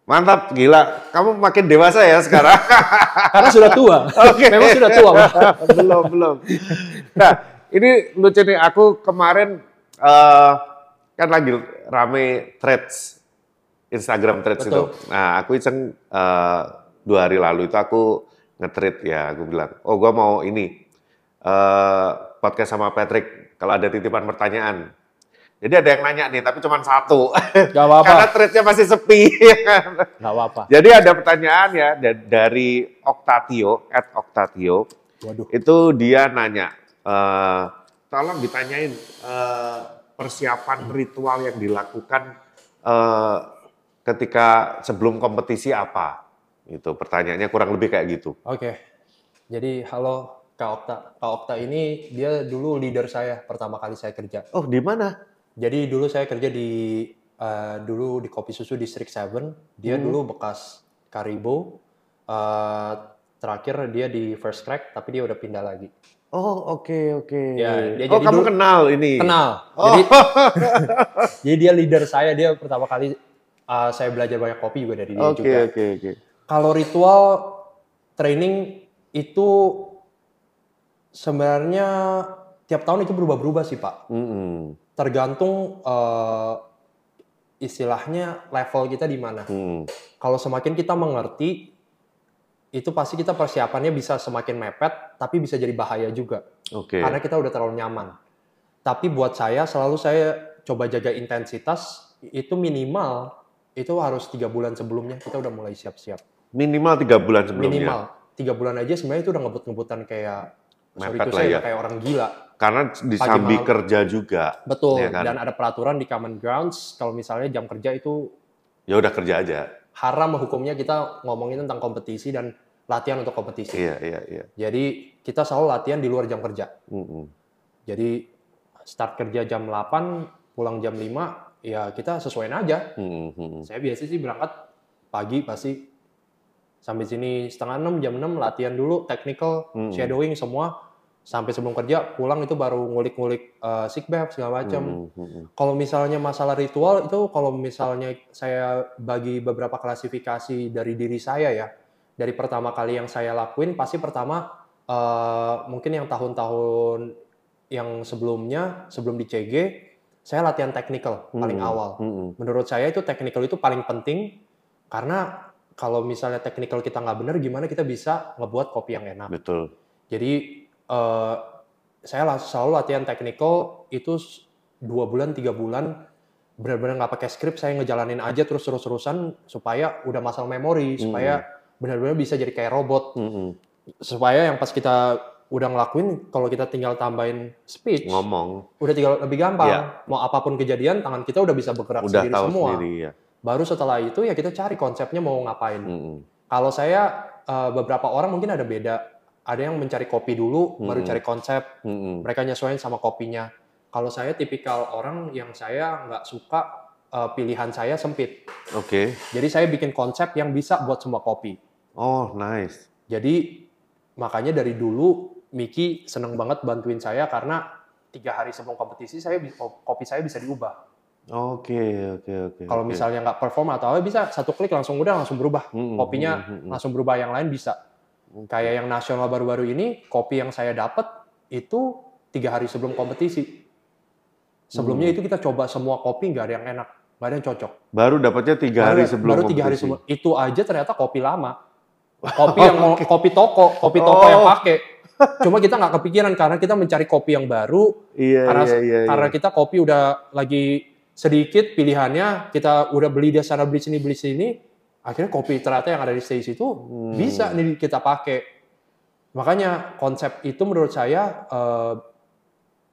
Mantap, gila. Kamu makin dewasa ya sekarang. Karena sudah tua. Oke. Memang sudah tua. Belum, belum. Nah, ini lucu nih. Aku kemarin eh, kan lagi rame threads, Instagram threads Betul. itu. Nah, aku iseng eh, dua hari lalu itu aku nge-thread ya. Aku bilang, oh gua mau ini eh, podcast sama Patrick. Kalau ada titipan pertanyaan. Jadi ada yang nanya nih, tapi cuma satu. Gak Karena apa-apa. threadnya masih sepi. Gak apa-apa. Jadi ada pertanyaan ya da- dari Octatio, at Octatio, Waduh. itu dia nanya, eh, tolong ditanyain eh, persiapan ritual yang dilakukan eh, ketika sebelum kompetisi apa? Itu pertanyaannya kurang lebih kayak gitu. Oke. Jadi halo Kak Okta. Kak Okta ini dia dulu leader saya pertama kali saya kerja. Oh di mana? Jadi dulu saya kerja di eh, dulu di Kopi Susu District 7. Dia Hmm. dulu bekas Karibo. Eh, terakhir dia di First Crack, tapi dia udah pindah lagi. Oh oke oke. Ya, dia oh jadi kamu dulu- kenal ini? Kenal. Oh. Jadi jadi dia leader saya, dia pertama kali uh, saya belajar banyak kopi juga dari dia Oke juga. oke oke. Kalau ritual training itu sebenarnya tiap tahun itu berubah-berubah sih Pak. Mm-mm. Tergantung eh, istilahnya level kita di mana. Mm. Kalau semakin kita mengerti, itu pasti kita persiapannya bisa semakin mepet, tapi bisa jadi bahaya juga. Oke. Karena kita udah terlalu nyaman. Tapi buat saya, selalu saya coba jaga intensitas, itu minimal, itu harus tiga bulan sebelumnya, kita udah mulai siap-siap. Minimal tiga bulan sebelumnya. Minimal. Tiga bulan aja sebenarnya itu udah ngebut-ngebutan kayak, sorry Mepet to lah say, ya. kayak orang gila. Karena disambi kerja juga. Betul, Iya kan? dan ada peraturan di common grounds, kalau misalnya jam kerja itu Ya udah kerja aja. haram hukumnya kita ngomongin tentang kompetisi dan latihan untuk kompetisi. Iya iya iya. Jadi kita selalu latihan di luar jam kerja. Mm-mm. Jadi start kerja jam 8, pulang jam 5, ya kita sesuaiin aja. Mm-mm, mm-mm. Saya biasa sih berangkat pagi pasti sampai sini setengah 6, jam 6 latihan dulu, technical, Hmm. shadowing semua. Sampai sebelum kerja, pulang itu baru ngulik-ngulik uh, sick bath segala macam. Mm-mm. Kalau misalnya masalah ritual itu kalau misalnya saya bagi beberapa klasifikasi dari diri saya ya. Dari pertama kali yang saya lakuin pasti pertama eh, mungkin yang tahun-tahun yang sebelumnya sebelum di CG saya latihan technical paling Hmm. awal. Mm-mm. Menurut saya itu technical itu paling penting karena kalau misalnya technical kita nggak benar gimana kita bisa ngebuat kopi yang enak. Betul. Jadi eh, saya lah- selalu latihan technical itu dua bulan tiga bulan benar-benar nggak pakai skrip saya ngejalanin aja terus terus terusan supaya udah masal memori supaya benar-benar bisa jadi kayak robot Mm-mm. supaya yang pas kita udah ngelakuin kalau kita tinggal tambahin speech Ngomong. udah tinggal lebih gampang Iya. mau apa pun kejadian tangan kita udah bisa bergerak Udah sendiri tahu semua sendiri ya. baru setelah itu ya kita cari konsepnya mau ngapain Mm-mm. kalau saya eh, beberapa orang mungkin ada beda. Ada yang mencari kopi dulu, baru Hmm. cari konsep. Mm-mm. Mereka nyesuaiin sama kopinya. Kalau saya tipikal orang yang saya nggak suka eh, pilihan saya sempit. Oke. Jadi saya bikin konsep yang bisa buat semua kopi. Oh nice. Jadi makanya dari dulu Miki seneng banget bantuin saya karena tiga hari sebelum kompetisi saya kopi saya bisa diubah. Oke oke oke. Kalau misalnya nggak perform atau apa bisa satu klik langsung udah langsung berubah. Mm-mm, kopinya mm-mm, mm-mm. langsung berubah yang lain bisa. Kayak yang nasional baru-baru ini, kopi yang saya dapat itu tiga hari sebelum kompetisi. Sebelumnya Hmm. itu kita coba semua kopi nggak ada yang enak, nggak ada yang cocok. Baru dapatnya tiga Baru- hari sebelum baru tiga hari sebelum itu aja ternyata kopi lama. Kopi yang mau- kopi toko, kopi toko Oh. yang pakai. Cuma kita nggak kepikiran karena kita mencari kopi yang baru, Iya karena iya iya. karena iya. kita kopi udah lagi sedikit pilihannya, kita udah beli di sana beli sini beli sini, akhirnya kopi ternyata yang ada di stage itu Hmm. bisa nih kita pakai. Makanya konsep itu menurut saya eh,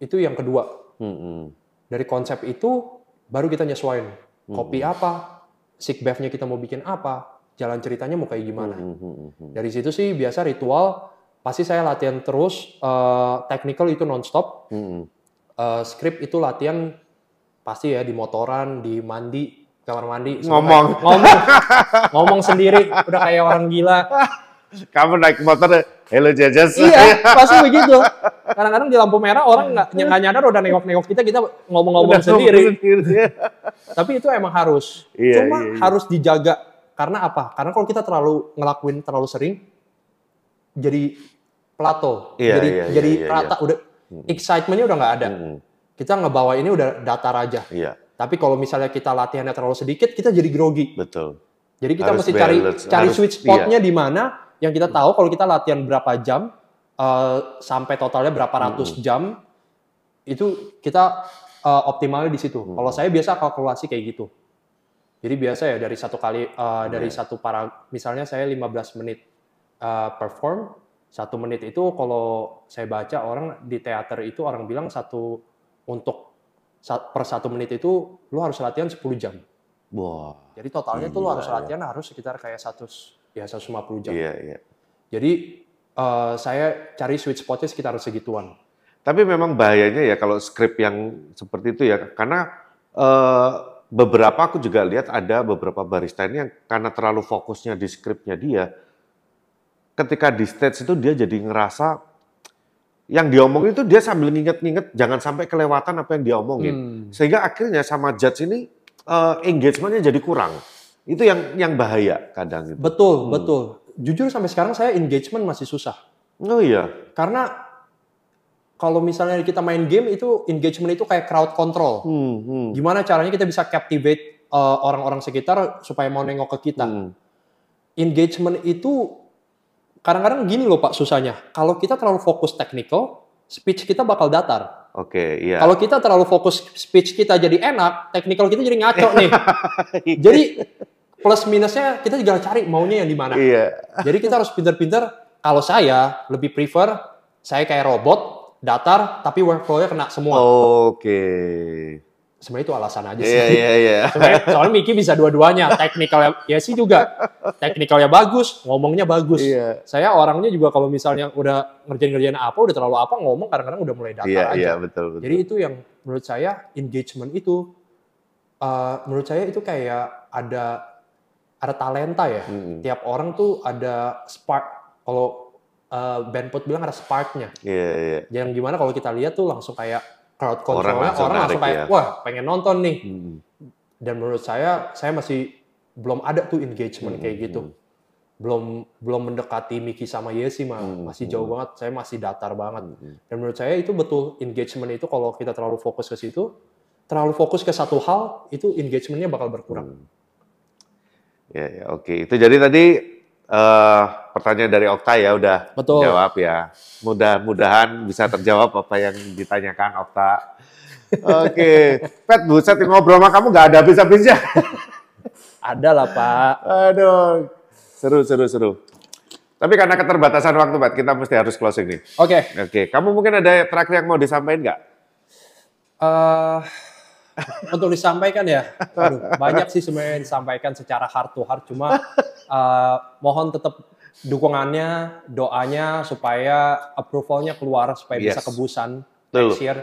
itu yang kedua. Mm-mm. Dari konsep itu baru kita nyesuaiin kopi Hmm. apa, sick bath-nya kita mau bikin apa, jalan ceritanya mau kayak gimana. Dari situ sih biasa ritual pasti saya latihan terus, eh, technical itu nonstop, Mm-mm. Eh, script itu latihan pasti ya di motoran, di mandi, kamar mandi. Ngomong. kayak- ngomong, ngomong sendiri, udah kayak orang gila. Kamu naik motor, hello Jajas. iya, pasti begitu. Kadang-kadang di lampu merah orang nggak nggak nyadar udah nengok-nengok kita, kita ngomong-ngomong sendiri. sendiri. Tapi itu emang harus. Iya, Cuma iya, iya. harus dijaga. Karena apa? Karena kalau kita terlalu ngelakuin terlalu sering, jadi plato. Iya, jadi iya, iya, jadi iya, rata. Udah excitementnya udah nggak ada. Mm-mm. Kita ngebawa ini udah datar aja. Iya, Tapi kalau misalnya kita latihannya terlalu sedikit, kita jadi grogi. betul. Jadi kita Harus mesti cari balance, cari harus- sweet spotnya di mana yang kita tahu kalau kita latihan berapa jam eh, sampai totalnya berapa ratus jam itu kita eh, optimalnya di situ. Kalau saya biasa kalkulasi kayak gitu. Jadi biasa ya dari satu kali eh, dari satu para misalnya saya 15 menit eh, perform satu menit itu kalau saya baca orang di teater itu orang bilang satu untuk per satu menit itu lu harus latihan 10 jam. Wah, Jadi totalnya tuh lu harus ya. latihan harus sekitar kayak 100 ya 150 jam. iya iya. Jadi eh, saya cari sweet spotnya sekitar segituan. Tapi memang bahayanya ya kalau skrip yang seperti itu ya, karena eh, beberapa aku juga lihat ada beberapa barista ini yang karena terlalu fokusnya di skripnya dia, ketika di stage itu dia jadi ngerasa yang diomongin itu dia sambil nginget-nginget jangan sampai kelewatan apa yang diomongin. Hmm. Sehingga akhirnya sama judge ini eh, engagementnya jadi kurang. Itu yang yang bahaya kadang itu. Betul, Hmm. betul. Jujur sampai sekarang saya engagement masih susah. Oh iya. Karena kalau misalnya kita main game itu engagement itu kayak crowd control. Hmm, hmm, Gimana caranya kita bisa captivate uh, orang-orang sekitar supaya mau nengok ke kita. hmm. Engagement itu kadang-kadang gini loh Pak susahnya. Kalau kita terlalu fokus technical, speech kita bakal datar. Oke, iya. Kalau kita terlalu fokus speech kita jadi enak, technical kita jadi ngaco nih. jadi plus minusnya kita juga cari maunya yang di mana. Iya. Jadi kita harus pinter-pinter. Kalau saya lebih prefer saya kayak robot, datar, tapi workflow-nya kena semua. Oke. Sebenarnya itu alasan aja sih. Iya, iya, iya. Soalnya Miki bisa dua-duanya. Teknikalnya ya sih juga. Teknikalnya bagus, ngomongnya bagus. Iya. Saya orangnya juga kalau misalnya udah ngerjain-ngerjain apa, udah terlalu apa, ngomong kadang-kadang udah mulai datar Iya, aja. iya, betul, betul. Jadi itu yang menurut saya engagement itu, uh, menurut saya itu kayak ada ada talenta ya. Mm-mm. Tiap orang tuh ada spark. Kalau uh, Ben Put bilang ada sparknya. Iya, iya. Yang gimana kalau kita lihat tuh langsung kayak crowd Orang controlnya, langsung orang langsung, kayak, ya. wah pengen nonton nih. Hmm. Dan menurut saya, saya masih belum ada tuh engagement kayak gitu. Belum belum mendekati Miki sama Yesi mah Hmm, masih jauh banget. Saya masih datar banget. Hmm. Dan menurut saya itu betul engagement itu kalau kita terlalu fokus ke situ, terlalu fokus ke satu hal, itu engagementnya bakal berkurang. Hmm. Ya, ya, oke. Itu jadi tadi eh, pertanyaan dari Okta ya udah Betul. jawab ya. Mudah-mudahan bisa terjawab apa yang ditanyakan Okta. Oke, Pet, buset ngobrol sama kamu nggak ada habis-habisnya. Ada lah Pak. Aduh, seru, seru, seru. Tapi karena keterbatasan waktu, Pet, kita mesti harus closing nih. Oke, Oke, kamu mungkin ada terakhir yang mau disampaikan nggak? eh, untuk disampaikan ya, aduh, banyak sih sebenarnya disampaikan secara heart to heart. Cuma eh, mohon tetap dukungannya, doanya supaya approvalnya keluar supaya bisa Yes. kebusan Betul. next year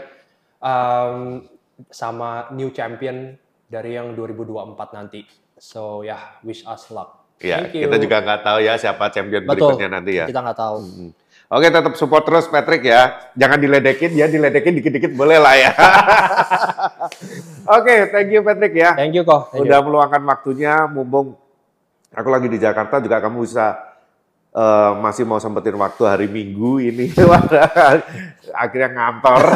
Um, sama new champion dari yang 2024 nanti. So ya, yeah, wish us luck. Ya, Thank you. kita juga nggak tahu ya siapa champion Betul. berikutnya nanti ya. Kita nggak tahu. Hmm. Oke, tetap support terus Patrick ya. Jangan diledekin ya, diledekin dikit-dikit boleh lah ya. Oke, thank you Patrick ya. Thank you kok. Thank you. Udah meluangkan waktunya, mumpung aku lagi di Jakarta juga kamu bisa eh, masih mau sempetin waktu hari Minggu ini. Akhirnya ngantor.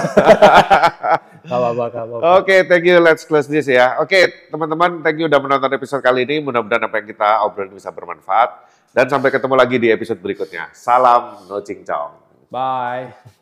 Oke, thank you. Let's close this ya. Oke, teman-teman, thank you udah menonton episode kali ini. Mudah-mudahan apa yang kita obrolin bisa bermanfaat. Dan sampai ketemu lagi di episode berikutnya. Salam no cincong. Bye.